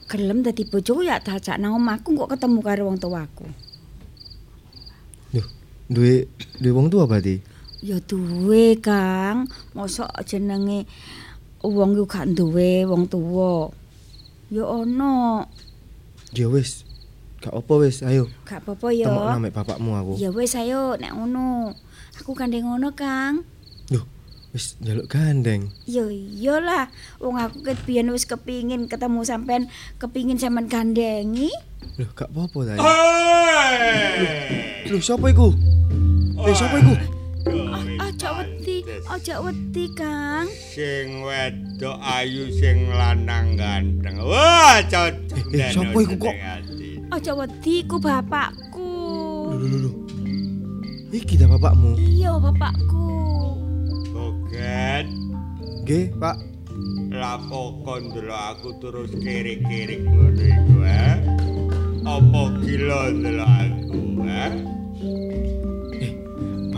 Speaker 10: gelem dadi bojoku ya dajak nang omahku kok ketemu karo wong tuaku.
Speaker 8: Duh, duwe duwe wong tua berarti?
Speaker 10: Ya duwe, Kang. Mosok jenenge wong iku gak duwe wong tuwa. Ya ono.
Speaker 8: Ya wis. Gak apa wis, ayo.
Speaker 10: Gak apa-apa ya.
Speaker 8: Temok nambah bapakmu aku.
Speaker 10: Ya wis ayo nek ngono. Aku kandhe ngono, Kang.
Speaker 8: Duh, wis njaluk gandeng.
Speaker 10: Ya iyalah, wong aku ket biyen wis kepingin ketemu sampean, kepingin sampean gandengi.
Speaker 8: Loh, gak apa-apa ta. Loh, sapa iku? Eh, sapa iku?
Speaker 10: Aja wedi, aja wedi, Kang.
Speaker 1: Sing wedok ayu sing lanang ganteng. Wah, cocok.
Speaker 8: Eh, eh, sapa iku kok?
Speaker 10: Aja wedi ku bapakku.
Speaker 8: Loh, loh, loh, loh. Iki ta bapakmu?
Speaker 10: Iya, bapakku.
Speaker 1: Boget,
Speaker 8: Nggih, Pak.
Speaker 1: lapo kon ndelok aku terus kirik-kirik ngono iku, eh? Apa gila ndelok aku,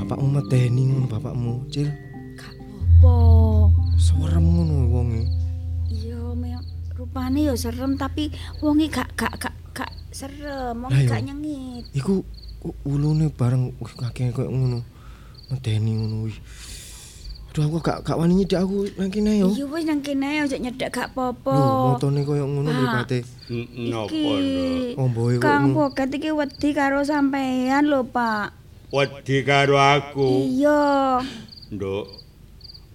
Speaker 8: bapakmu medeni ngono bapakmu, Cil.
Speaker 10: Gak apa-apa.
Speaker 8: Serem ngono wonge.
Speaker 10: Iya, Rupane ya serem tapi wonge gak gak gak gak serem, wong
Speaker 8: Lah, iya.
Speaker 10: gak nyengit.
Speaker 8: Iku ulune bareng wih kakek koyo ngono. Medeni ngono wih. Aduh aku gak gak wani nyedak aku nang kene yo.
Speaker 10: Iya wis nang kene aja nyedek gak apa-apa.
Speaker 8: Lho, motone koyo ngono mripate.
Speaker 1: Napa,
Speaker 10: Iki
Speaker 1: Nduk?
Speaker 8: Omboe kok
Speaker 10: Kang. Boket iki wedi karo sampean lho, Pak.
Speaker 1: Wedi karo aku.
Speaker 10: Iya.
Speaker 1: Nduk.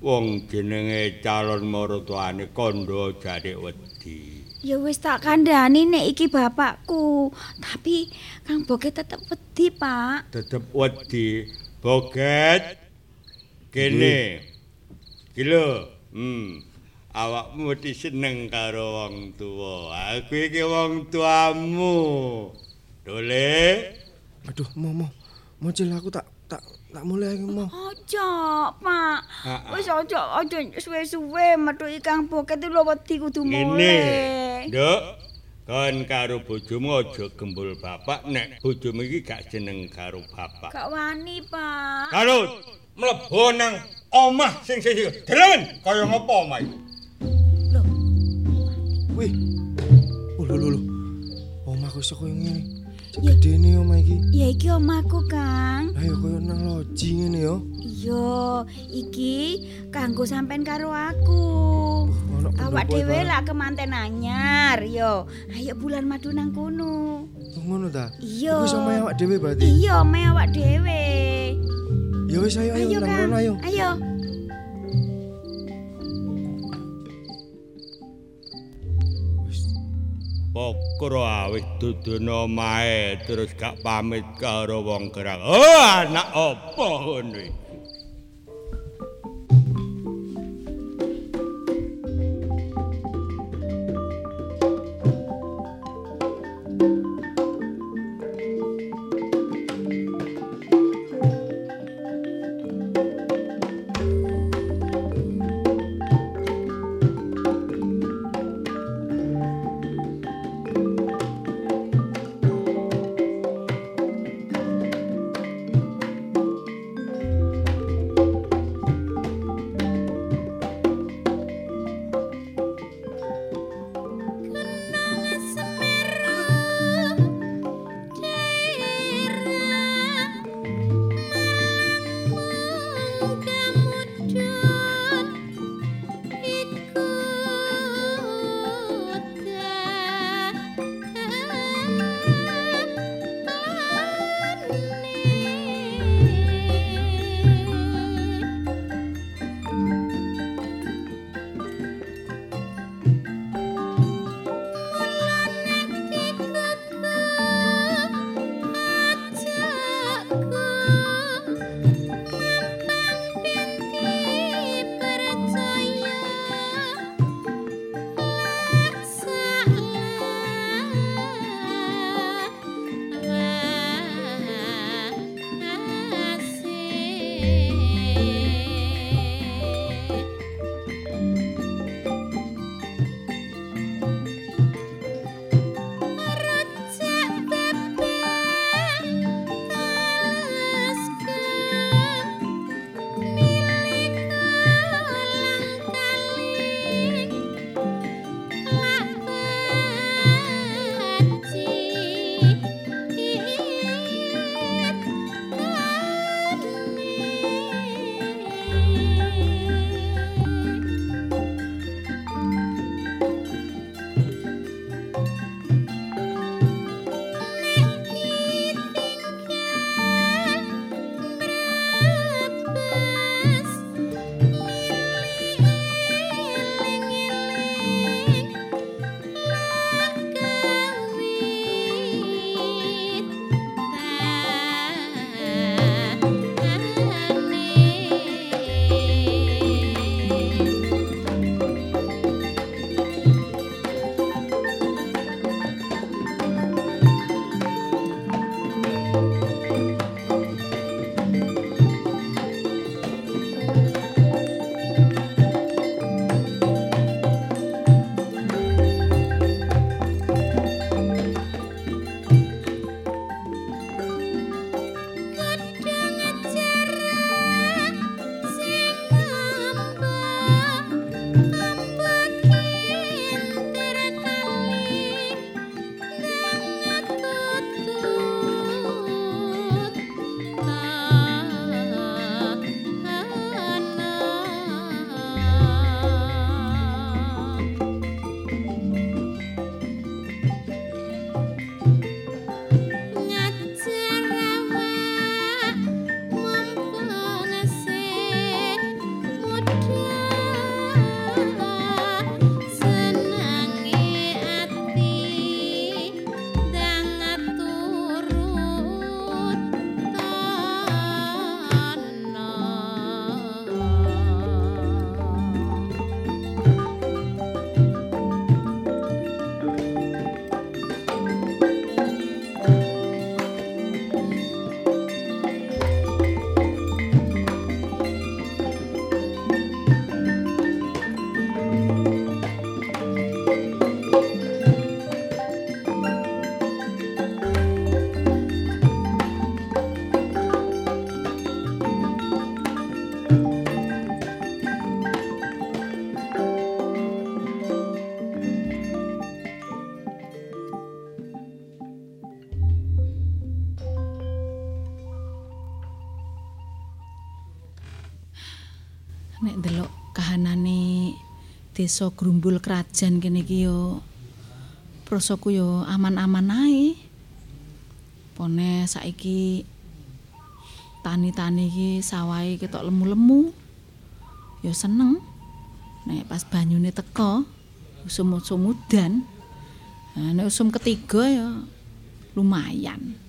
Speaker 1: Wong jenenge calon maratuane kondo jare wedi.
Speaker 10: Ya wis tak kandhani nek iki bapakku. Tapi Kang Boket tetep wedi, Pak.
Speaker 1: Tetep wedi. Boget. Kene. Ki lho. Hmm. Awakmu mesti seneng karo wong tuwa. Aku iki wong tuamu. Dole.
Speaker 8: Aduh, mau. Mocil aku tak tak tak mulai aku mau.
Speaker 10: Ojo, Pak.
Speaker 1: Ah, ah.
Speaker 10: Wis ojo ojo suwe-suwe metu Kang Boket iki lho wedi kudu mulai.
Speaker 1: Nduk. Kon karo bojomu aja gembul bapak nek bojomu iki gak seneng karo bapak.
Speaker 10: Gak wani, Pak.
Speaker 1: Kalau mlebu nang omah sing sing delen kaya ngopo omah iki?
Speaker 8: Wih. Oh lho lho lho. Omahku iso koyo ngene. Cek gedene omah iki.
Speaker 10: Ya iki omahku, Kang.
Speaker 8: Ayo koyo nang loji ngene yo.
Speaker 10: Iya, iki kanggo sampean karo aku. Awak dhewe lah kemanten anyar, yo. Ayo bulan madu nang kono.
Speaker 8: Oh, ngono ta?
Speaker 10: Iya.
Speaker 8: Iku sama awak dhewe berarti.
Speaker 10: Iya, me awak dhewe.
Speaker 8: Ya wis ayo ayo
Speaker 10: Ayo,
Speaker 8: nang
Speaker 10: Kang.
Speaker 8: ngono ayo.
Speaker 10: Ayo.
Speaker 1: Pokro awis dudono omahe terus gak pamit karo wong gerang. Oh, anak apa ngono
Speaker 6: desa Grumbul Krajan kene iki yo prosoku yo aman-aman ae. Pone saiki tani-tani iki sawahe ketok lemu-lemu. Yo seneng. Nek pas banyune teko, usum-usum udan. Nah, nek usum ketiga ya lumayan.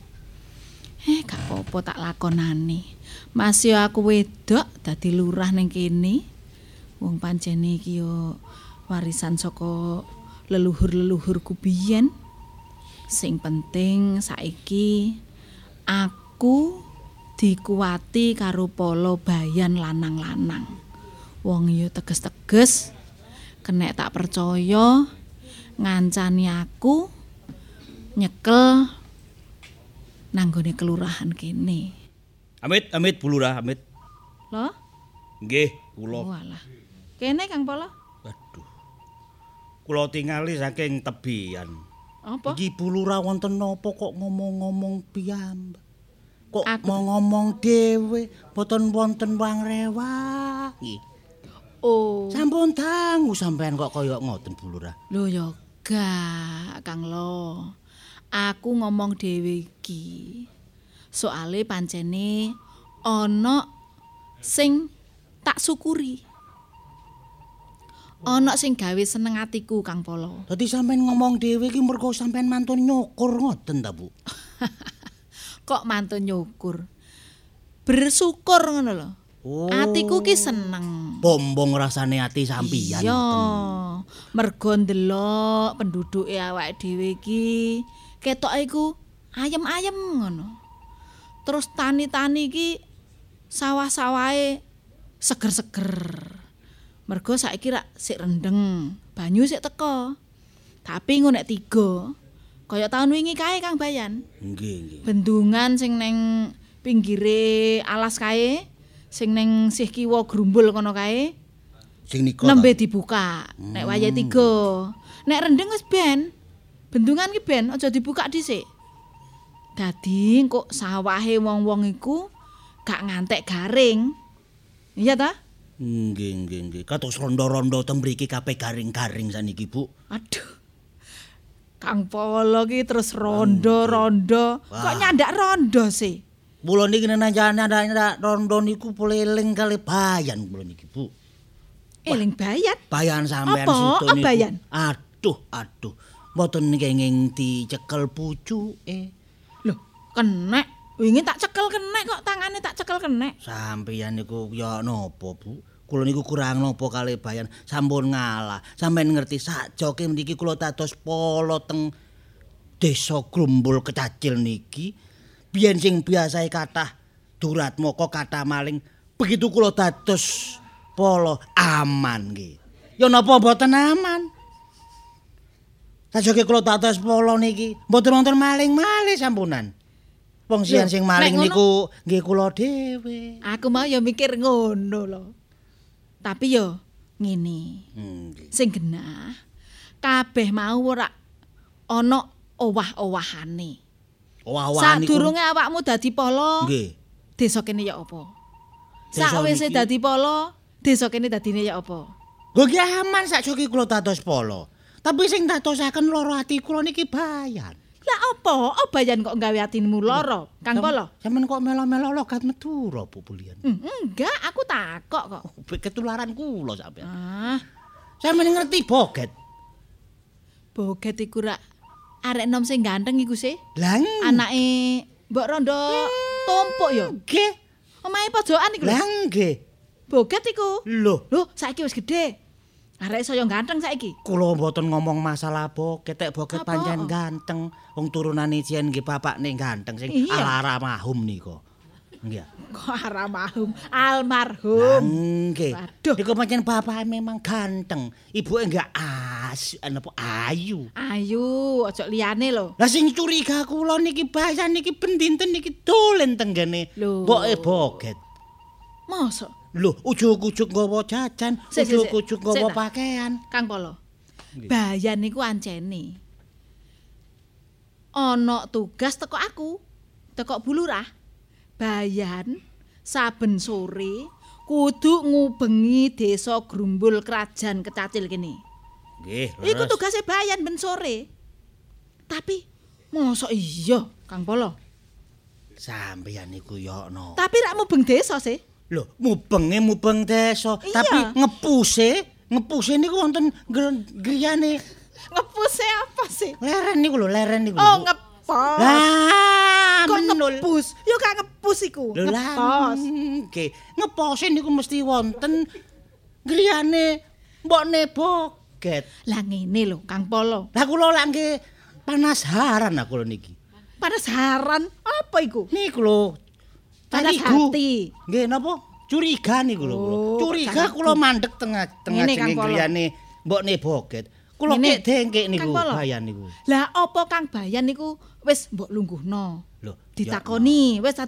Speaker 6: Eh, gak apa-apa tak lakonane. Masih aku wedok dadi lurah ning kene. Wong pancene iki yo warisan saka leluhur-leluhurku biyen. Sing penting saiki aku dikuwati karo polo bayan lanang-lanang. Wong yo teges-teges kenek tak percaya ngancani aku nyekel nanggone kelurahan kene.
Speaker 4: Amit, amit Bu Lurah, amit.
Speaker 6: Loh?
Speaker 4: Nggih, kula.
Speaker 6: Walah. Kene Kang Polo.
Speaker 4: Waduh. Kula tingali saking tebian.
Speaker 6: Apa?
Speaker 4: Iki Bu Lurah wonten napa kok ngomong-ngomong piyambak? Kok
Speaker 6: Aku-
Speaker 4: mau ngomong dhewe, boten wonten wang rewangi.
Speaker 6: Oh.
Speaker 4: Sampun dangu sampean kok kaya ngoten Bu Lurah.
Speaker 6: Lho ya gak, Kang Lo. Aku ngomong dhewe iki. Soale pancene ana sing tak syukuri. Ana sing gawe seneng atiku Kang Polo.
Speaker 4: Dadi sampean ngomong dhewe iki mergo sampean mantun nyukur ngoten ta, Bu?
Speaker 6: Kok mantun nyukur. Bersyukur ngono lho.
Speaker 4: Oh.
Speaker 6: Atiku ki seneng.
Speaker 4: Bombong rasane ati sampeyan
Speaker 6: Iya. Mergo ndelok penduduke awake dhewe iki ketoke iku ayem-ayem ngono. Terus tani-tani iki sawah-sawahe seger-seger. Mergo saiki rak sik rendeng, banyu sik teko. Tapi ngono nek tiga, kaya tahun wingi kae Kang Bayan.
Speaker 4: Nggih, nggih.
Speaker 6: bendungan sing neng pinggire alas kae sing neng sih kiwa grumbul kono kae
Speaker 4: Sing nika.
Speaker 6: nembe dibuka nek wayahe tiga nek rendeng wis ben bendungan ki ben aja dibuka dhisik dadi kok sawahe wong-wong iku gak ngantek garing iya ta
Speaker 4: Nggih, nggih, nggih. Kados rondo-rondo teng mriki kabeh garing-garing saniki, Bu.
Speaker 6: aduh Kang Polo ki terus rondo-rondo kok nyandak rondo sih
Speaker 4: Kula niki nenanjane ada rondo niku peleling kali bayan kula niki, Bu.
Speaker 6: eling bayat
Speaker 4: Bayan sampean
Speaker 6: Apa?
Speaker 4: situ
Speaker 6: Apa
Speaker 4: niku.
Speaker 6: bayan?
Speaker 4: Aduh, aduh. Mboten kenging dicekel pucuke.
Speaker 6: Loh, kenek. Wingi tak cekel kenek kok tangane tak cekel kenek.
Speaker 4: Sampeyan niku ya napa, Bu? Kula niku kurang napa kali bayan sampun ngalah. Sampeyan ngerti sakjoke mriki kula dados polo teng Desa Grumbul Kecacil niki. Biyen sing biasae kathah durat moko kathah maling, begitu kula dados polo aman nggih. Ya napa mboten aman? Sajoke kula dados polo niki mboten wonten maling-maling sampunan. Wong sian
Speaker 6: Lho,
Speaker 4: sing maling niku nggih kula dhewe.
Speaker 6: Aku mau ya mikir ngono lho. Tapi yo ngene.
Speaker 4: Nggih.
Speaker 6: Sing genah kabeh mau ora ana owah-owahane.
Speaker 4: Niku.
Speaker 6: Sadurunge awakmu dadi polo,
Speaker 4: Nggih.
Speaker 6: desa kene ya apa? Sakwise dadi polo, desa kene dadine ya apa?
Speaker 4: Lho ki aman sakjoke kula dados polo. Tapi sing dadosaken loro ati kula niki bayan.
Speaker 6: Lah apa? Obayan kok gawe atimu lara, Kang Polo?
Speaker 4: Sampeyan kok melo-melo logat Madura, Bu Bulian.
Speaker 6: Hmm, enggak, aku takok kok.
Speaker 4: Ketularan kula sampeyan.
Speaker 6: Ah,
Speaker 4: Sampeyan ngerti boget.
Speaker 6: boget iku rak arek nom sing ganteng iku sih.
Speaker 4: Lah
Speaker 6: Anake Mbok Rondo tumpuk ya.
Speaker 4: nggih.
Speaker 6: Omahe pojokan iku.
Speaker 4: Lah nggih.
Speaker 6: Boget iku.
Speaker 4: Lho,
Speaker 6: Lho, saiki wis gedhe. Arek saya ganteng saiki.
Speaker 4: kula mboten ngomong masalah tek boget
Speaker 6: Apa?
Speaker 4: pancen ganteng. Wong turunane Cien nggih bapakne ganteng sing alara mahum nika. Nggih.
Speaker 6: Kok aramahum almarhum.
Speaker 4: Nggih.
Speaker 6: Waduh.
Speaker 4: Niku pancen bapak memang ganteng. Ibuke enggak asu, apa ayu.
Speaker 6: Ayu, ojo liyane lho.
Speaker 4: Lah sing curiga kula niki bayan niki pendinten niki dolen tenggene.
Speaker 6: Lho.
Speaker 4: Mboke boget.
Speaker 6: Mosok
Speaker 4: Lho, ujug-ujug nggawa jajan, ujug-ujug nggawa pakaian.
Speaker 6: Kang Polo. Bayan niku ancene. Ana tugas teko aku, teko bulurah. Bayan saben sore kudu ngubengi desa Grumbul Kerajaan Kecacil kene.
Speaker 4: Nggih,
Speaker 6: Iku
Speaker 4: leres.
Speaker 6: tugase bayan ben sore. Tapi mosok iya, Kang Polo.
Speaker 4: Sampeyan niku yo no.
Speaker 6: Tapi rak mubeng desa sih.
Speaker 4: Lho, mubenge mubeng desa, tapi ngepuse, ngepuse niku wonten gr- griyane
Speaker 6: Ngepuse apa sih?
Speaker 4: leren niku lho, leren niku.
Speaker 6: Oh, ngepos.
Speaker 4: Lah,
Speaker 6: Kok ngepus? Yo gak ngepus iku. Ngepos.
Speaker 4: nggih. Ngepose niku mesti wonten griyane mbokne boget.
Speaker 6: Lah ngene lho, Kang Polo.
Speaker 4: Lah kula lak nggih panasaran aku lho niki.
Speaker 6: Penasaran apa iku?
Speaker 4: Niku lho.
Speaker 6: Panas
Speaker 4: carigu.
Speaker 6: hati.
Speaker 4: Nggih napa? Curiga niku lho kula.
Speaker 6: Oh,
Speaker 4: Curiga kula mandek tengah tengah
Speaker 6: Ngene, Kang
Speaker 4: jeneng
Speaker 6: Polo.
Speaker 4: griyane mbokne boget. Kula kek dengkek niku bayan niku.
Speaker 6: Lah apa Kang Bayan niku wis mbok lungguhno?
Speaker 4: Lho,
Speaker 6: Ditakoni, wis ta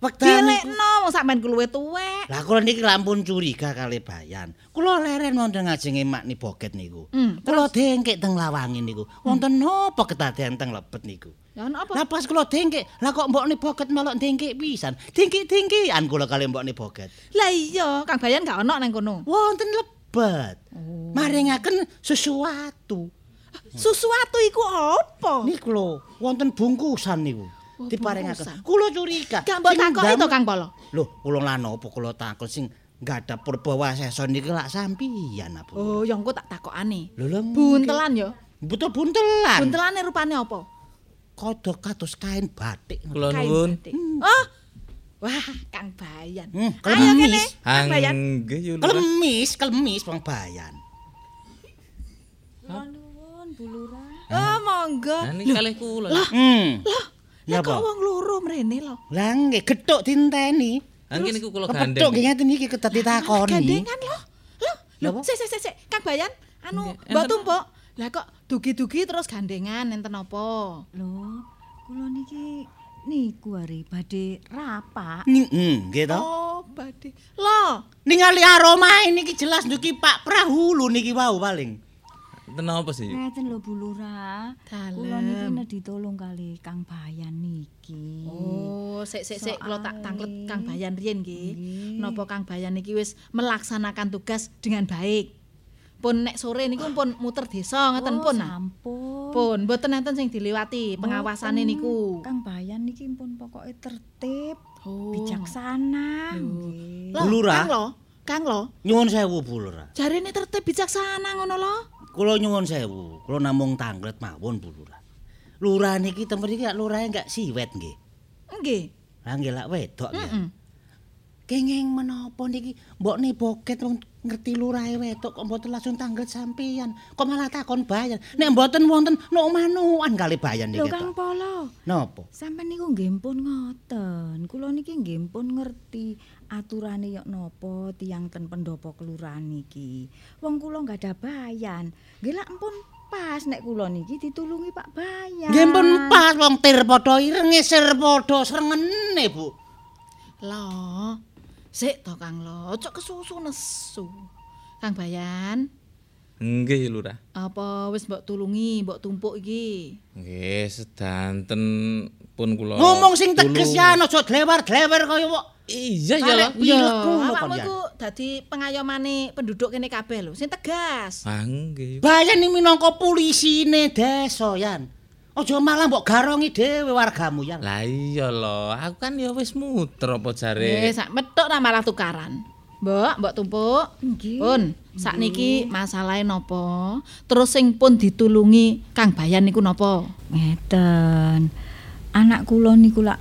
Speaker 4: niku.
Speaker 6: Dilekno wong sampean ku luwih tuwek.
Speaker 4: Lah kula niki lampun curiga kali bayan. Kula leren wonten ngajenge makni boget niku.
Speaker 6: Hmm,
Speaker 4: kula dengkek teng lawangi niku. Wonten napa ketadean teng lebet niku?
Speaker 6: Ya ono apa?
Speaker 4: Lah pas kula dengkek, lah kok mbokne boget melok dengkek pisan. Dengkek-dengkekan kula kali mbokne boget.
Speaker 6: Lah iya, Kang Bayan gak ono nang kono.
Speaker 4: Wonten lebet.
Speaker 6: Oh.
Speaker 4: Maringaken sesuatu.
Speaker 6: Sesuatu iku apa?
Speaker 4: Niku lho, wonten bungkusan niku. Diparingaken.
Speaker 6: bungkusan.
Speaker 4: Kula curiga.
Speaker 6: Mbok takoki to Kang Polo.
Speaker 4: Lho, kula lan apa kula takon sing gadah purba wasesa niki lak sampiyan apa.
Speaker 6: Oh, ya engko tak takokane. Buntelan ya.
Speaker 4: Betul buntelan.
Speaker 6: Buntelane rupane apa?
Speaker 4: Kodok kados kain batik.
Speaker 9: Kula
Speaker 6: Kain
Speaker 9: nuwun.
Speaker 6: batik. Oh. Wah, Kang Bayan.
Speaker 4: Hmm,
Speaker 6: Ayo kene. Kang Bayan.
Speaker 4: Klemis, klemis Bang Bayan.
Speaker 7: Nuwun Bu Lurah.
Speaker 6: Oh, monggo.
Speaker 9: Lah niki kalih kula.
Speaker 4: Hmm.
Speaker 6: Lah,
Speaker 4: Ya
Speaker 6: kok wong loro mrene lho.
Speaker 4: Lah nggih gethuk dinteni.
Speaker 9: Lah niki niku kula gandeng.
Speaker 4: nggih ngeten iki ketat ditakoni.
Speaker 6: Gandengan lho. Lho, lho, sik sik sik sik, Kang Bayan, anu mbok tumpuk. Lah kok dugi-dugi terus gandengan enten apa?
Speaker 7: Lho, kula niki niku are badhe rapak.
Speaker 4: Hmm, nggih to.
Speaker 6: Oh, badhe. Lho,
Speaker 4: Ningali aroma niki jelas niki Pak Prahulu niki wau paling.
Speaker 9: Enten apa sih?
Speaker 7: Ngeten lho Bu Lurah. Kula niki nek ditolong kali Kang Bayan niki.
Speaker 6: Oh, sik sik sik kula tak tanglet Kang Bayan riyen nggih. Napa Kang Bayan iki wis melaksanakan tugas dengan baik. Pun nek sore niku pun muter desa ngeten
Speaker 7: Oh,
Speaker 6: pun. ah.
Speaker 7: Sampun.
Speaker 6: Pun mboten enten sing diliwati pengawasane niku.
Speaker 7: Kang Bayan niki pun pokoke tertib,
Speaker 6: Oh.
Speaker 7: bijaksana.
Speaker 4: Bu Lurah.
Speaker 6: Kang lo, Kang lo,
Speaker 4: Nyuwun sewu Bu Lurah.
Speaker 6: jarene tertib bijaksana ngono lo.
Speaker 4: Kula nyuwun sewu, kula namung tanglet mawon Bu Lurah. Lurah niki tempat iki lak lurah enggak siwet nggih.
Speaker 6: Nggih.
Speaker 4: Lah nggih lak wedok nggih.
Speaker 6: Heeh.
Speaker 4: Kenging menapa niki mbokne boket wong ngerti lurahe wedok kok mboten langsung tanglet sampeyan. Kok malah takon bayan. Nek mboten wonten no manuan kali bayan
Speaker 7: Lho
Speaker 4: niki.
Speaker 7: Kang
Speaker 4: to.
Speaker 7: Polo,
Speaker 4: Napa?
Speaker 7: sampean niku nggih pun ngoten. Kula niki nggih pun ngerti aturane yok napa tiyang ten pendopo kelurahan niki. Wong kula nggak ada bayan. Nggih lak empun pas nek kula niki ditulungi Pak Bayan.
Speaker 4: Nggih pun pas wong tir padha ireng ngeser padha srengenge, Bu.
Speaker 6: Lo. Sik to Kang lo, ojo kesusu nesu. Kang Bayan,
Speaker 9: Nggih Lurah.
Speaker 6: apa wis mbok tulungi, mbok tumpuk iki?
Speaker 9: Nggih sedanten pun kula.
Speaker 4: Ngomong sing teges
Speaker 9: tulung.
Speaker 4: ya aja dlewer-dlewer kaya kok.
Speaker 9: Iya ya
Speaker 4: Arek
Speaker 9: lho.
Speaker 4: pilek ngono
Speaker 6: awakmu
Speaker 4: kon ya.
Speaker 6: dadi pengayomane penduduk kene kabeh lho, sing tegas.
Speaker 9: Ah nggih.
Speaker 4: Bayan iki minangka pulisine desa, Yan. Aja malah mbok garongi dhewe wargamu, Yan.
Speaker 9: Lah iya lho, aku kan ya wis muter apa
Speaker 6: Eh,
Speaker 9: jare.
Speaker 6: sak metok ta malah tukaran. Mbok, mbok tumpuk.
Speaker 7: Nggih.
Speaker 6: Pun, sakniki masalahe napa? Terus sing pun ditulungi Kang Bayan niku napa?
Speaker 7: Ngeten. Anak kula niku lak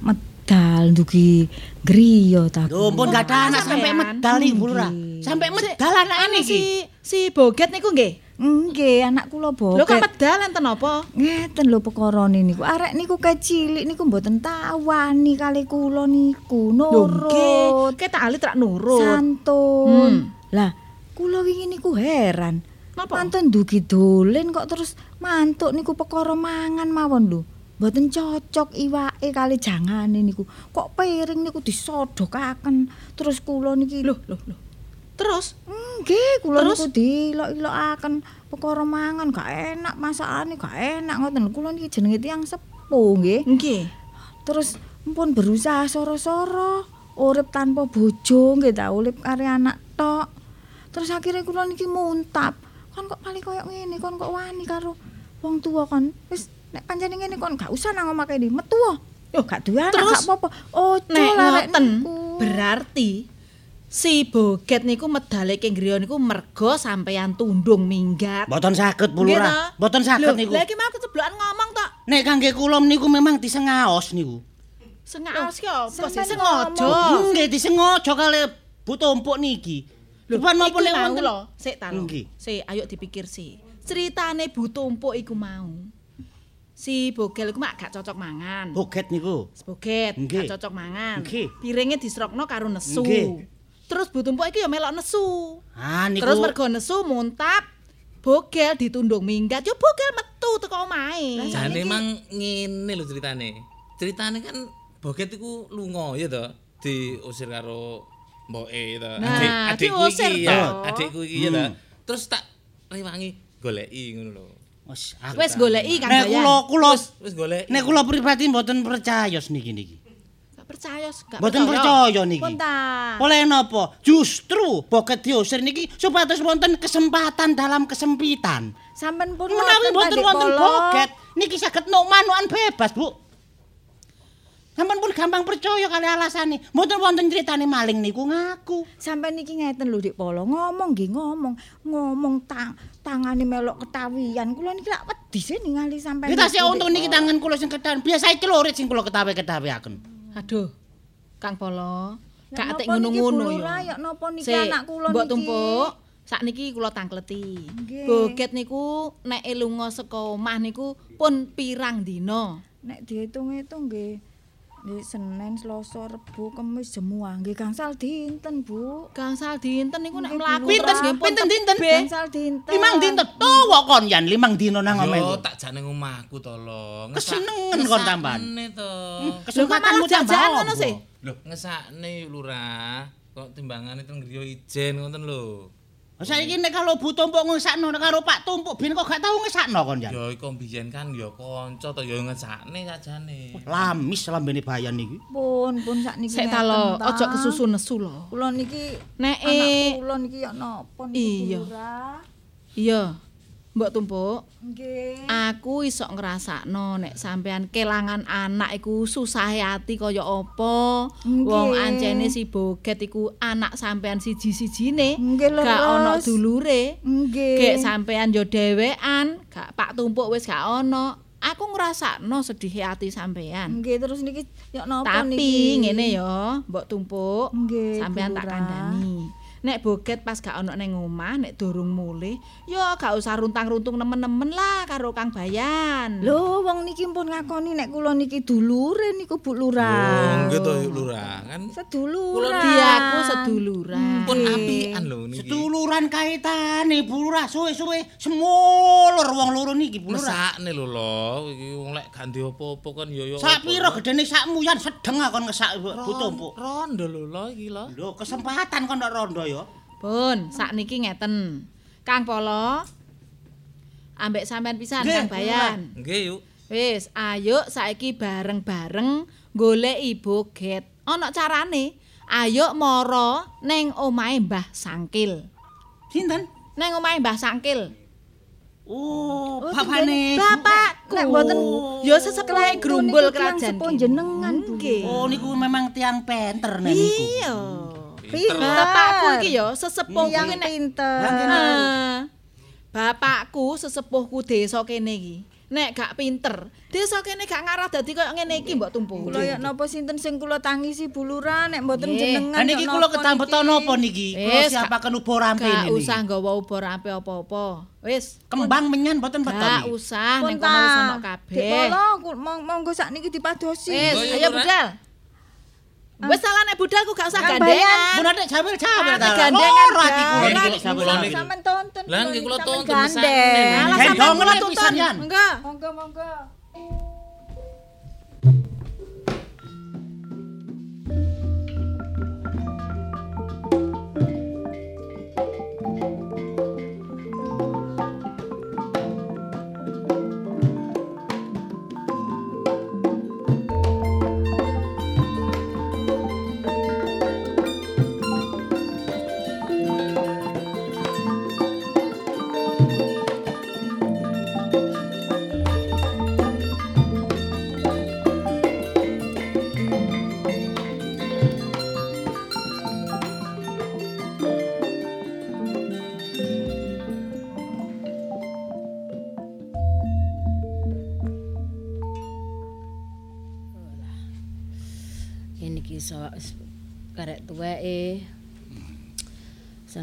Speaker 7: medal ndugi griya ta.
Speaker 4: Lho, pun gak ada anak sampai medal iki.
Speaker 7: Nggih.
Speaker 4: Sampai medal anake
Speaker 6: Anu
Speaker 4: iki.
Speaker 6: si si Boget niku nggih.
Speaker 7: Nggih, anak kula
Speaker 6: Lho kok medal enten apa?
Speaker 7: Ngeten lho pekorone niku. Arek niku kecilik niku mboten tawani kali kula niku.
Speaker 6: Lho nggih,
Speaker 7: Nurut,
Speaker 6: ketak ali trak nurut.
Speaker 7: santun.
Speaker 6: Hmm.
Speaker 7: Lah, kula wingi niku heran.
Speaker 6: Napa?
Speaker 7: Mantun dugi dolen kok terus mantuk niku perkara mangan mawon lho. Mboten cocok iwake kali jangane niku. Kok piring niku disodokaken. Terus kula niki
Speaker 6: Loh, loh, loh. Terus
Speaker 7: Nggih, kula niku dilok-ilokaken perkara mangan gak enak masakane gak enak ngoten. Kula niki jenenge tiyang sepuh nggih.
Speaker 6: nggih.
Speaker 7: Terus mpun berusaha soro-soro urip tanpa bojo nggih ta, urip kare anak tok. Terus akhirnya kula niki muntap. Kon kok paling koyo ngene, kon kok wani karo wong tua kon. Wis nek pancene ngene kon gak usah nang omah kene, metu. Yo gak duwe anak gak apa-apa. Ojo
Speaker 6: Nek ngoten, berarti si Boget niku medale king griya niku mergo sampeyan tundung minggat.
Speaker 4: Mboten saged Bu
Speaker 6: Nggih
Speaker 4: Lurah.
Speaker 6: ta?
Speaker 4: Mboten saged niku.
Speaker 6: Lah iki mau keceblokan ngomong tok.
Speaker 4: Nek kangge kula niku memang disengaos niku.
Speaker 6: Sengaos ki apa sih sengaja.
Speaker 4: Oh, nggih disengaja kali Bu Tumpuk niki. Depan
Speaker 6: iku
Speaker 4: napa nek
Speaker 6: mau
Speaker 4: wonten
Speaker 6: lho, sik ta lho. Sik, ayo dipikir sih. Ceritane Bu Tumpuk iku mau. Si Bogel iku mak gak cocok mangan.
Speaker 4: Boget niku.
Speaker 6: Boget gak cocok mangan.
Speaker 4: Nggih.
Speaker 6: Piringe disrokno karo nesu.
Speaker 4: Nggih.
Speaker 6: Terus Bu Tumpuk iki ya melok nesu.
Speaker 4: Ah niku.
Speaker 6: Terus mergo nesu muntap. Bogel ditundung minggat, yo Bogel metu teko omahe.
Speaker 9: Jane mang ngene lho ceritane. Ceritane kan Boget iku lunga ya to, diusir karo mboke to.
Speaker 6: Nah,
Speaker 9: adikku
Speaker 6: diusir
Speaker 9: iki ya, adikku iki ya to.
Speaker 4: Hmm.
Speaker 9: Terus tak rewangi goleki ngono lho.
Speaker 4: Wes aku-
Speaker 6: Wis goleki Kang
Speaker 4: Nek
Speaker 6: Bayan.
Speaker 4: kula kula
Speaker 9: Wis goleki.
Speaker 4: nek kula pribadi mboten percaya niki niki.
Speaker 6: Gak percaya, gak
Speaker 4: Mboten percaya niki. Oleh napa? Justru boket diusir niki supados wonten kesempatan dalam kesempitan.
Speaker 7: Sampeyan pun
Speaker 4: Menawi mboten wonten boket niki saged nuk manukan bebas, Bu. Sampeyan pun gampang percaya kali alasane. Mboten wonten critane maling niku ngaku.
Speaker 7: Sampai niki ngeten lho Dik Polo, ngomong nggih ngomong, ngomong tang tangane melok ketawian. Kula niki lak wedi sih ningali sampean.
Speaker 4: Kita sih untung niki tangan kula sing kedan. Biasa celurit sing kula ketawe-ketaweaken.
Speaker 6: Aduh. Kang Polo, gak atik
Speaker 7: niki
Speaker 6: ngono-ngono ya.
Speaker 7: Lurah, ya napa niki anak kula
Speaker 6: Mbok
Speaker 7: niki?
Speaker 6: tumpuk, sakniki kula tangkleti.
Speaker 7: Nggih.
Speaker 6: Boget niku nek lunga saka omah niku pun pirang dina.
Speaker 7: Nek dihitung-hitung nggih nggih Senin, Selasa, Rebo, Kamis, Jumat nggih gangsal dinten, Bu.
Speaker 6: Gangsal dinten niku nek mlaku
Speaker 4: Pinten
Speaker 6: nggih
Speaker 4: pinten dinten?
Speaker 7: Gangsal dinten.
Speaker 4: Limang dinten tuwa kon yan limang dino nang omah.
Speaker 9: Yo tak jane omahku to lho.
Speaker 4: Kesenengen kon tambahan.
Speaker 9: Ngesakne to.
Speaker 4: Kesempatanmu
Speaker 6: malah jajan
Speaker 4: tambah
Speaker 6: ngono sih?
Speaker 9: Lho, ngesakne lurah. Kok timbangane ten griya ijen ngoten lho.
Speaker 4: Saiki nek kalau Bu Tumpuk ngesakno karo Pak Tumpuk bin kok gak tau ngesakno kon yan.
Speaker 9: Ya iku mbiyen kan ya kanca to ya ngesakne sajane.
Speaker 4: Lamis lambene bayan niki.
Speaker 7: Pun pun sakniki.
Speaker 6: Sik ta lho, aja kesusu nesu lho.
Speaker 7: Kula niki
Speaker 6: Nek
Speaker 7: anak
Speaker 6: eh
Speaker 7: kula niki ya napa niki
Speaker 6: Iya. Iya, Mbok Tumpuk,
Speaker 7: Nggih.
Speaker 6: aku iso ngrasakno nek sampean kelangan anak iku susah ati kaya apa. Wong ancene si Boget iku anak sampean siji-sijine. Gak ana dulure.
Speaker 7: Nggih.
Speaker 6: Gek sampean yo dhewean, gak Pak Tumpuk wis gak ana. Aku ngrasakno sedih ati sampean.
Speaker 7: Nggih terus niki ya napa
Speaker 6: Tapi
Speaker 7: niki?
Speaker 6: ngene ya, Mbok Tumpuk,
Speaker 7: Nggih,
Speaker 6: sampean tak kandhani. Nek boget pas gak ono ning omah, nek durung mulih, ya gak usah runtang-runtung nemen-nemen lah karo Kang Bayan.
Speaker 7: Lho wong niki pun ngakoni nek kula niki dulure niku Bu
Speaker 9: Oh,
Speaker 7: Lurah.
Speaker 9: nggih to lurah kan.
Speaker 7: Sedulur.
Speaker 6: Diaku seduluran.
Speaker 9: Pun apian lho niki.
Speaker 4: Seduluran kaitane Bu Lurah suwe-suwe semulur wong loro niki Bu Lurah.
Speaker 9: Ngesakne lho lho, iki wong lek gak ndek apa-apa kan ya ya.
Speaker 4: Sak pira gedene sakmu yan sedeng kon ngesak Bu Tumpuk.
Speaker 9: Rondo lho lho iki lho.
Speaker 4: Lho kesempatan kon rondo ya.
Speaker 6: Pun, sakniki ngeten. Kang Polo, ambek sampean pisan Kang Bayan.
Speaker 9: Nggih yuk.
Speaker 6: Wis, ayo saiki bareng-bareng goleki boget. Ana carane. Ayo mara ning omahe Mbah Sangkil.
Speaker 4: Sinten?
Speaker 6: Ning omahe Mbah Sangkil.
Speaker 4: Oh, bapane.
Speaker 6: Bapakku.
Speaker 7: Nek mboten
Speaker 6: ya sesepuhe grumbul kerajaan. Nggih.
Speaker 4: Oh niku memang tiang penter nek niku.
Speaker 6: Iya.
Speaker 7: Pinter.
Speaker 6: Bapakku iki ya sesepuh
Speaker 7: yang
Speaker 6: kuwi nek
Speaker 7: pinter.
Speaker 6: Bapakku sesepuhku desa kene iki. Nek gak pinter, desa kene gak ngarah dadi koyo ngene iki mbok tumpu.
Speaker 7: Kula ya napa sinten sing kula tangisi Bu Lurah nek mboten jenengan.
Speaker 4: Lah niki kula ketambetan
Speaker 7: niki?
Speaker 4: napa niki? Kula siapaken ubur rampe
Speaker 6: Gak
Speaker 4: niki.
Speaker 6: usah nggawa ubur ampe apa-apa. Wis,
Speaker 4: Kembang menyan mboten beton
Speaker 6: gak usah ning kono wis
Speaker 7: ta.
Speaker 6: ono
Speaker 7: Dik
Speaker 6: kabeh.
Speaker 7: Polo, kul- mong- monggo sakniki dipadosi.
Speaker 6: Wis, ayo budal. Wis salah nek budalku gak usah
Speaker 7: Kang
Speaker 6: gandengan.
Speaker 4: Mun ada jawel-jawel
Speaker 6: Ah,
Speaker 4: ta.
Speaker 6: gandengan,
Speaker 4: Loro atiku
Speaker 9: Nggih,
Speaker 4: niki
Speaker 9: niki
Speaker 4: lek jawel.
Speaker 9: kula niki.
Speaker 7: Sampeyan tonton.
Speaker 9: Lah, nggih, kula
Speaker 7: sampeyan
Speaker 9: tonton,
Speaker 7: gandeng.
Speaker 9: mesakne.
Speaker 6: Alah
Speaker 4: Gendong
Speaker 6: sampean kula
Speaker 4: nek
Speaker 6: tuntun.
Speaker 4: pisan, Yan.
Speaker 6: Enggak.
Speaker 7: Monggo monggo.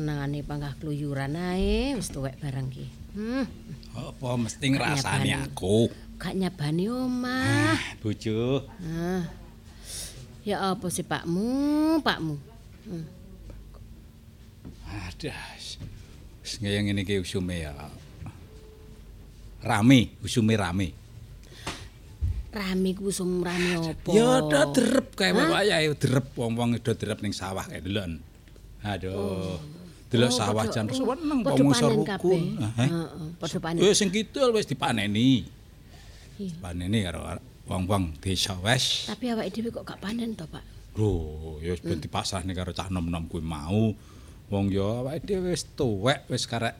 Speaker 5: Senengane panggah kluyuran ae wis tuwek barang ki. Hmm,
Speaker 11: Apa mesti ngrasani aku?
Speaker 5: gak nyabani omah.
Speaker 11: Bojo.
Speaker 5: Ah. Ya apa sih Pakmu, Pakmu? Hmm.
Speaker 11: Aduh. Wis kaya ngene iki usume ya. Rame, usume rame.
Speaker 5: Rame ku usum rame apa?
Speaker 11: Ya do derep kae bapak ya derep wong-wong do derep ning sawah kae delok. Aduh. Delok sawah jan seneng iso
Speaker 5: panen
Speaker 11: rukun.
Speaker 5: Heeh, padha panen.
Speaker 11: Wis sing kidul wis dipaneni.
Speaker 5: Iya.
Speaker 11: Paneni karo wong-wong desa wes.
Speaker 5: Tapi awake dhewe kok gak panen to, Pak?
Speaker 11: Lho, ya wis ben dipasrahne karo cah nom-nom kuwi mau. Wong ya awake dhewe wis tuwek wis karek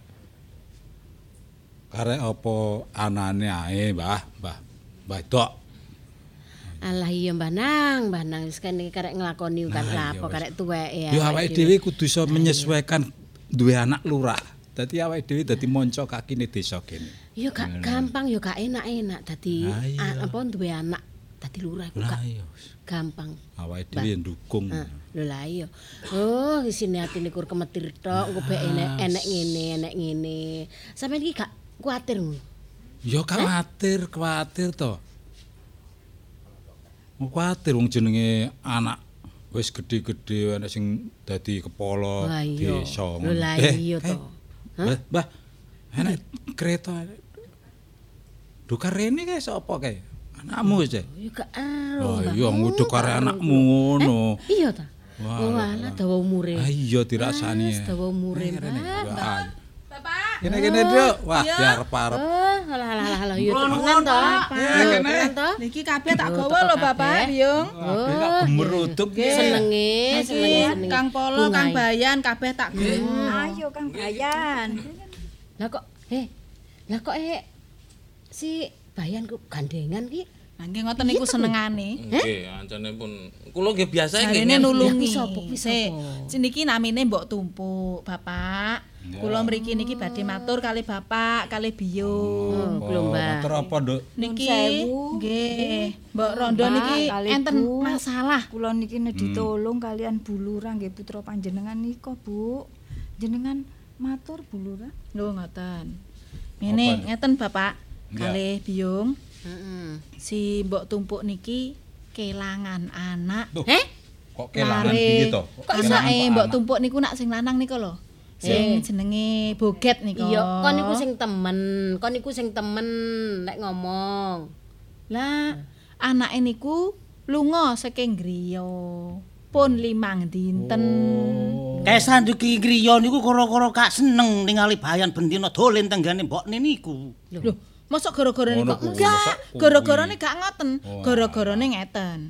Speaker 11: karek apa anane ae, Mbah, Mbah. Mbah Dok.
Speaker 5: Alah iya Mbah Nang, Mbah Nang wis kene karek nglakoni kan
Speaker 11: Nah,
Speaker 5: lapo karek tuwek ya.
Speaker 11: Ya awake dhewe kudu iso menyesuaikan duwe anak lurah. Dadi awake dhewe dadi monco kakine desa kene.
Speaker 5: Ya gak gampang ya gak enak-enak dadi apa duwe anak dadi lurah iku gak gampang.
Speaker 11: Awake dhewe ndukung.
Speaker 5: Ah, Lho lah iya. Oh, isine atine kur kemetir tok, engko bek enek enek ngene, enek ngene. Sampeyan iki gak kuwatir ngono.
Speaker 11: Ya kuwatir, kuwatir to. Kuwatir wong jenenge anak wis gedhe-gedhe ana sing dadi kepala
Speaker 5: Lah
Speaker 11: desa.
Speaker 5: Lho lah
Speaker 11: Eh,
Speaker 5: iya
Speaker 11: eh,
Speaker 5: to.
Speaker 11: Mbah, Mbah, enak kereta. Dukar rene kae sapa kae? Anakmu wis. eh?
Speaker 5: Ya gak ero.
Speaker 11: Oh
Speaker 5: Mbah.
Speaker 11: iya ngudu kare anakmu ngono.
Speaker 5: Iya ta?
Speaker 11: Wah,
Speaker 5: Oh
Speaker 11: lah,
Speaker 5: alah dawa umure.
Speaker 11: Ah iya dirasani.
Speaker 5: Wis dawa umure. Mbah.
Speaker 11: Kene kene Duk. Wah, diarep-arep.
Speaker 5: Oh, alah alah alah alah iya tenan to.
Speaker 6: Niki kabeh tak gawa lho Bapak,
Speaker 5: kabeh.
Speaker 6: Biung.
Speaker 5: Oh,
Speaker 11: Gemeruduk
Speaker 5: senenge, senenge, senenge.
Speaker 6: Kang Polo, Kang. Bayan kabeh tak gawa.
Speaker 7: Ayo Kang Bayan.
Speaker 5: Lah kok eh lah kok eh si Bayan ku gandengan ki
Speaker 6: Nangge ngoten niku senengane.
Speaker 9: Nggih, ancane pun kula nggih biasa nggih.
Speaker 6: Nulungi.
Speaker 5: Kuwi sapa, kuwi
Speaker 6: Sik,
Speaker 5: sapa?
Speaker 6: niki namine Mbok Tumpuk, Bapak. Kula mriki niki badhe matur kali Bapak, kali Biung.
Speaker 5: Oh, belum Mbah.
Speaker 11: Motor apa, Nduk?
Speaker 6: Niki nggih, Mbok Rondo niki enten
Speaker 7: Bu.
Speaker 6: masalah.
Speaker 7: Kula niki nedhi ditolong kalian Bulura nggih putra panjenengan nika, Bu. Jenengan matur Bulura.
Speaker 6: Lho ngoten. Ngene, ngeten Bapak, kali Biung.
Speaker 5: Heeh.
Speaker 6: Si Mbok Tumpuk niki kelangan anak.
Speaker 11: Duh,
Speaker 5: Eh?
Speaker 11: Kok kelangan piye to?
Speaker 6: Kok anake Mbok Tumpuk niku nak sing lanang niku lho. Sing jenenge Boget niku.
Speaker 5: Iya, kon niku sing temen, kon niku sing temen nek ngomong.
Speaker 6: Lah, anake niku lunga saking griya. Pun limang dinten.
Speaker 4: Kesan iki griya niku kara-kara kak seneng ningali bayan bendina dolen tenggane mbokne niku.
Speaker 6: Lho, mosok gara-gara niku enggak,
Speaker 11: kuwi.
Speaker 6: gara-garane gak ngoten.
Speaker 11: Oh,
Speaker 6: Gara-garane ngeten.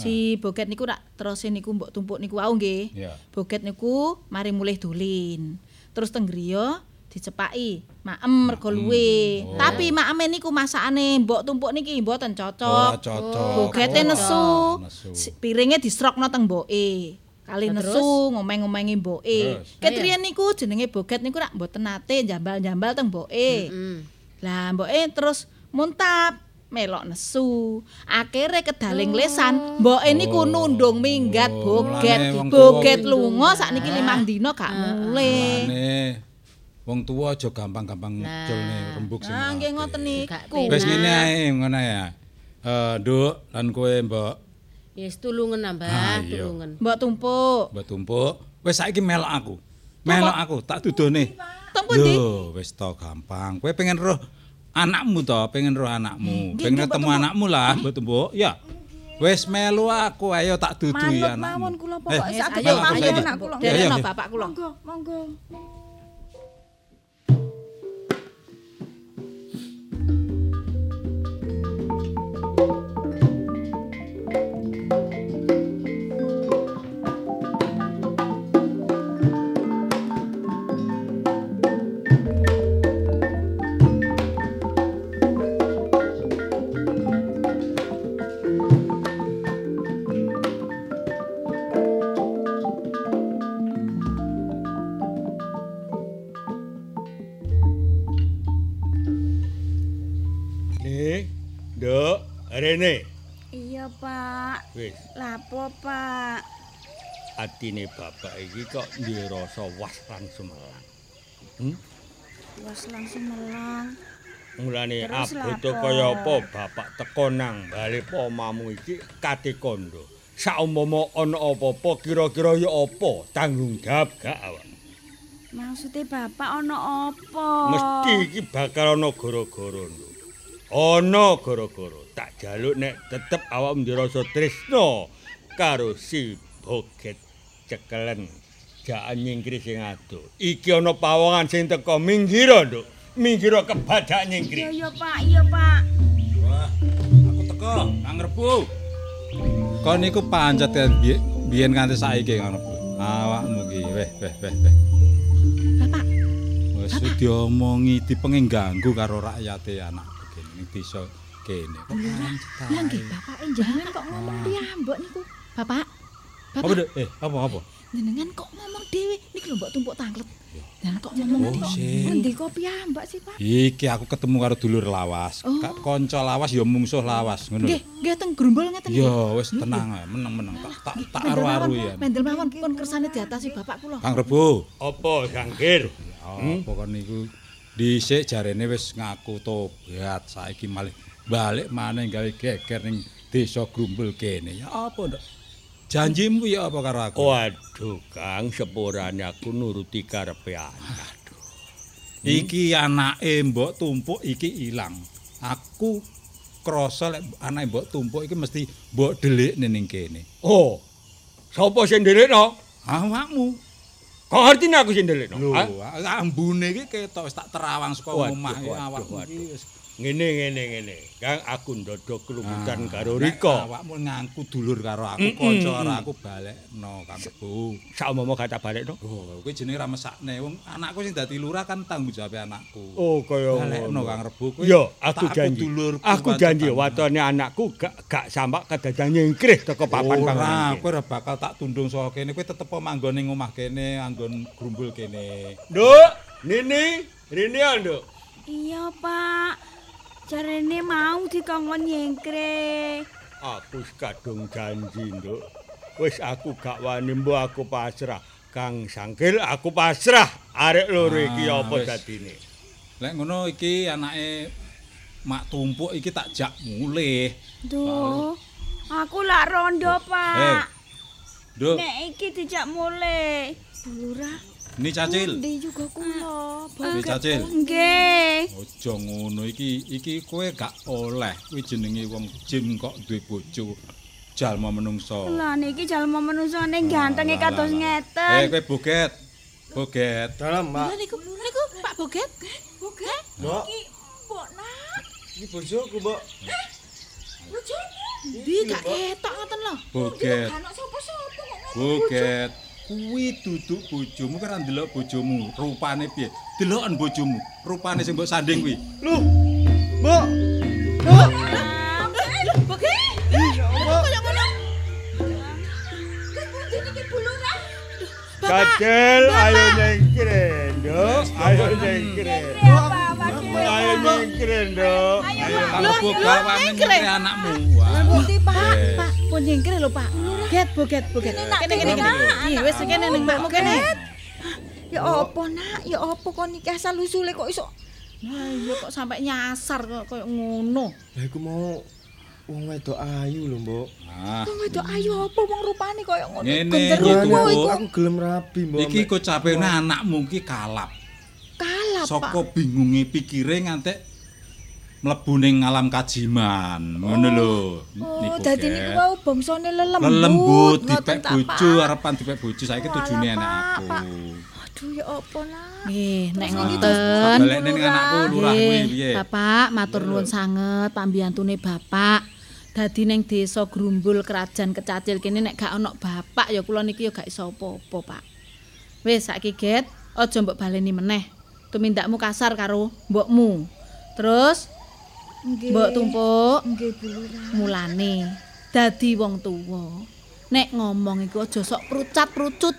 Speaker 6: Si Boget niku rak terusin niku mbok tumpuk niku wau nggih.
Speaker 11: Iya.
Speaker 6: Boget niku mari mulih dolin. Terus teng griya dicepaki maem mergo luwe. Tapi maeme niku masakane mbok tumpuk niki mboten cocok.
Speaker 11: cocok.
Speaker 6: Bogete nesu.
Speaker 11: Nesu.
Speaker 6: Si- Piringe disrokno teng mboke. Kali nesu ngomeng-ngomengi mboke.
Speaker 11: Terus?
Speaker 6: Ketriyen niku jenenge Boget niku rak mboten nate jambal-jambal teng mboke. Lah mboke terus muntap melok nesu. Akhire kedaling lesan, mboke niku nundung minggat
Speaker 11: Oh,
Speaker 6: Boget. Boget lunga sakniki limang dina gak mulih.
Speaker 11: Ane wong tuwa aja gampang-gampang ngeculne rembug sing.
Speaker 6: Nah, nggih ngoten niku.
Speaker 11: Wis ngene ae ngono ya. Eh, Nduk lan kowe Mbok
Speaker 5: Yes, tulungan
Speaker 11: Ah,
Speaker 5: nambah,
Speaker 11: iya.
Speaker 5: tulungan.
Speaker 6: Mbok tumpuk.
Speaker 11: Mbok tumpuk. Wis saiki melok aku. Melok aku tak dudone.
Speaker 6: Teng pundi?
Speaker 11: Lho, wis to gampang. Kowe pengen roh anakmu to, pengen roh anakmu. Pengen ketemu anakmu lah, Mbok tumpuk. Ya. Wis melu aku, ayo tak dudui
Speaker 7: Manut
Speaker 11: anakmu.
Speaker 7: mawon kula
Speaker 11: Eh,
Speaker 7: pokoke sak
Speaker 11: melok aku
Speaker 7: ayo
Speaker 11: saiki.
Speaker 7: anak kula.
Speaker 11: Ya, ya,
Speaker 6: Dereno
Speaker 11: ya.
Speaker 6: bapak kula.
Speaker 7: Monggo, monggo.
Speaker 1: Rene.
Speaker 10: Iya, Pak.
Speaker 1: Wis.
Speaker 10: Lapo, Pak?
Speaker 1: atine bapak iki kok duwe rasa was lan sumelang. Hmm?
Speaker 10: Wes langsung melang.
Speaker 1: Mulane abote kaya apa bapak teko nang bali omamu iki kate kondo. Saumpama ana apa-apa kira-kira ya apa tanggung jawab gak awak?
Speaker 10: Maksudnya bapak ono apa?
Speaker 1: Mesti iki bakal ana gara-gara. Ana gara-gara. Tak jaluk nek tetep awak ndirasa tresno karo si boget cekelen. Jangan nyingkri sing ado. Iki ana pawongan sing teko minggiro, Nduk. Minggiro kebadak
Speaker 10: Iya
Speaker 1: nyingkri.
Speaker 10: iya Pak, iya Pak.
Speaker 11: Wah, aku teko, Kang Rebu. Kon niku pancet kan biyen nganti saiki Kang Rebu. Awakmu ki weh weh weh weh.
Speaker 6: Bapak,
Speaker 11: Wis diomongi dipenging ganggu karo rakyate anak begini ning desa kene. Kok pancet.
Speaker 6: Lah nggih, Bapak jenengan kok ngomong piyambak niku? Bapak.
Speaker 11: Apa
Speaker 6: Bapak,
Speaker 11: Dek? Eh, apa apa?
Speaker 6: jenengan kok ngomong dhewe niki lho mbok tumpuk tanglet. Dan kok ngomong
Speaker 11: Oh, sih.
Speaker 6: Ngendi kok piyambak sih, Pak?
Speaker 11: Iki aku ketemu karo dulur lawas.
Speaker 6: Oh.
Speaker 11: Kak kanca lawas ya mungsuh lawas ngono.
Speaker 6: Nggih, nggih teng grumbul ngeten.
Speaker 11: Ya wis tenang ae, meneng-meneng tak tak tak
Speaker 6: Mendel
Speaker 11: aru-aru ya.
Speaker 6: Mendel mawon pun kersane diatasi Bapak kula.
Speaker 11: Kang Rebu.
Speaker 1: Apa sangkir?
Speaker 11: Apa kon niku dhisik jarene wis ngaku tobat, saiki malih balik maneh gawe geger ning desa Grumbul kene. Ya apa, Nduk? Janjimu ya apa karo aku?
Speaker 1: Waduh, Kang, sepurane aku nuruti karepe anak.
Speaker 11: Iki anake mbok tumpuk iki ilang. Aku krasa lek anake mbok tumpuk iki mesti mbok delikne ning kene.
Speaker 1: Oh. Sapa sing ndelikno?
Speaker 11: Awakmu.
Speaker 1: Kok ngerti aku sing ndelikno?
Speaker 11: Lho,
Speaker 1: Ah?
Speaker 11: ambune iki ketok wis tak terawang saka omah awakmu iki wis
Speaker 1: Ngene ngene ngene. Kang aku ndodok kelumputan
Speaker 11: Ah,
Speaker 1: karo Rika.
Speaker 11: Awakmu ngangku dulur karo aku, kanca karo aku balekno Kang Bu.
Speaker 1: Saumpama kata balekno.
Speaker 11: Oh, kuwi jenenge ra mesakne. Wong anakku sing dadi lurah kan tanggung jawab anakku.
Speaker 1: Oh, kaya
Speaker 11: balekno
Speaker 1: ngono.
Speaker 11: Kang Rebu kuwi.
Speaker 1: Yo, aku
Speaker 11: tak
Speaker 1: janji. Aku janji watone anakku gak gak sampak kedadan nyingkrih teko papan
Speaker 11: Ora,
Speaker 1: panganan.
Speaker 11: kowe ora bakal tak tundung saka kene. Kowe tetep manggon ning omah kene, anggon grumbul kene.
Speaker 1: Nduk, Nini, Rini Nduk.
Speaker 10: Iya Pak. Jarene mau dikongkon nyengkre.
Speaker 1: Aku wis kadung janji, Nduk. Wis aku gak wani mbok aku pasrah. Kang Sangkil aku pasrah. Arek loro iki
Speaker 11: Ah,
Speaker 1: apa
Speaker 11: wis.
Speaker 1: dadine?
Speaker 11: Lek ngono iki anake mak tumpuk iki tak jak mulih.
Speaker 10: Duh. Aku lak rondo,
Speaker 11: Eh,
Speaker 10: Pak.
Speaker 11: Nduk,
Speaker 10: Nek iki dijak mulai. Lurah.
Speaker 11: Ini cacil.
Speaker 6: Ndi juga kula.
Speaker 11: Ini cacil.
Speaker 10: Nggih.
Speaker 11: Aja ngono iki iki kowe gak oleh kuwi jenenge wong jim kok duwe bojo jalma menungso.
Speaker 10: Lah niki jalma manusane gantenge
Speaker 11: Lah,
Speaker 10: kados
Speaker 11: lah, lah.
Speaker 10: ngeten.
Speaker 11: Eh kowe boget. Boget.
Speaker 8: Dalam,
Speaker 6: Lah
Speaker 8: Mbak.
Speaker 6: niku niku Pak Boget. Boget.
Speaker 8: Mbok,
Speaker 7: Mbok nak,
Speaker 8: iki bojoku, Mbok.
Speaker 6: Ndi gak ketok ngoten lho.
Speaker 11: Boget. Boget. Kuwi duduk bojomu kira ndelok bojomu, rupane piye? Deloken bojomu, rupane sing mbok sanding kuwi.
Speaker 8: Loh, Mbok.
Speaker 6: Lho, Boget. Kaya ngono.
Speaker 7: Kepundi niki bulurah?
Speaker 1: Cacil, ayo nyingkrih, Nduk. Ayo nyingkrih. Ayo nyingkrih, Nduk.
Speaker 11: Kalau boga wae nyengkre anakmu. Wah.
Speaker 6: Bukti Pak. Pak, pun nyingkir lho Pak. Boget, boget, boget. Kene kene kene. Iya, wis kene ning mbakmu kene.
Speaker 7: Ya apa nak? Ya apa kok niki asal usule kok iso
Speaker 6: iya kok sampai nyasar kok koyo ngono.
Speaker 8: Lah iku mau wong wedok ayu lho, Mbok.
Speaker 11: Ah,
Speaker 7: wong wedok ayu apa wong rupane koyo ngono. Genderuwo
Speaker 11: Mbok.
Speaker 7: iku
Speaker 8: aku gelem rabi, Mbok.
Speaker 11: iki kok capekne anakmu ki kalap.
Speaker 7: kalap, Pak.
Speaker 11: Saka bingunge pikire ngantek mlebu ning alam kajiman. Ngono lho.
Speaker 7: Oh, dadi niku wau bangsane lelembut.
Speaker 11: lelembut dipek bojo, arepan dipek bojo. Saiki tujune
Speaker 7: Pak,
Speaker 11: anak aku.
Speaker 7: Aduh ya apa nak?
Speaker 6: Nggih, nek ngoten.
Speaker 11: Balekne ning anakku lurah kuwi piye?
Speaker 6: Bapak matur nuwun sanget pambiyantune Bapak. Dadi ning desa Grumbul Kerajaan Kecacil kene nek gak ana bapak ya kula niki ya gak iso apa-apa, Pak. Wis saiki get, aja mbok baleni meneh. Tumindakmu kasar karo mbokmu. Terus. Mbok tumpuk
Speaker 7: Nggih,
Speaker 6: mulane dadi wong tuwa. Nek ngomong iku aja sok prucat-prucut.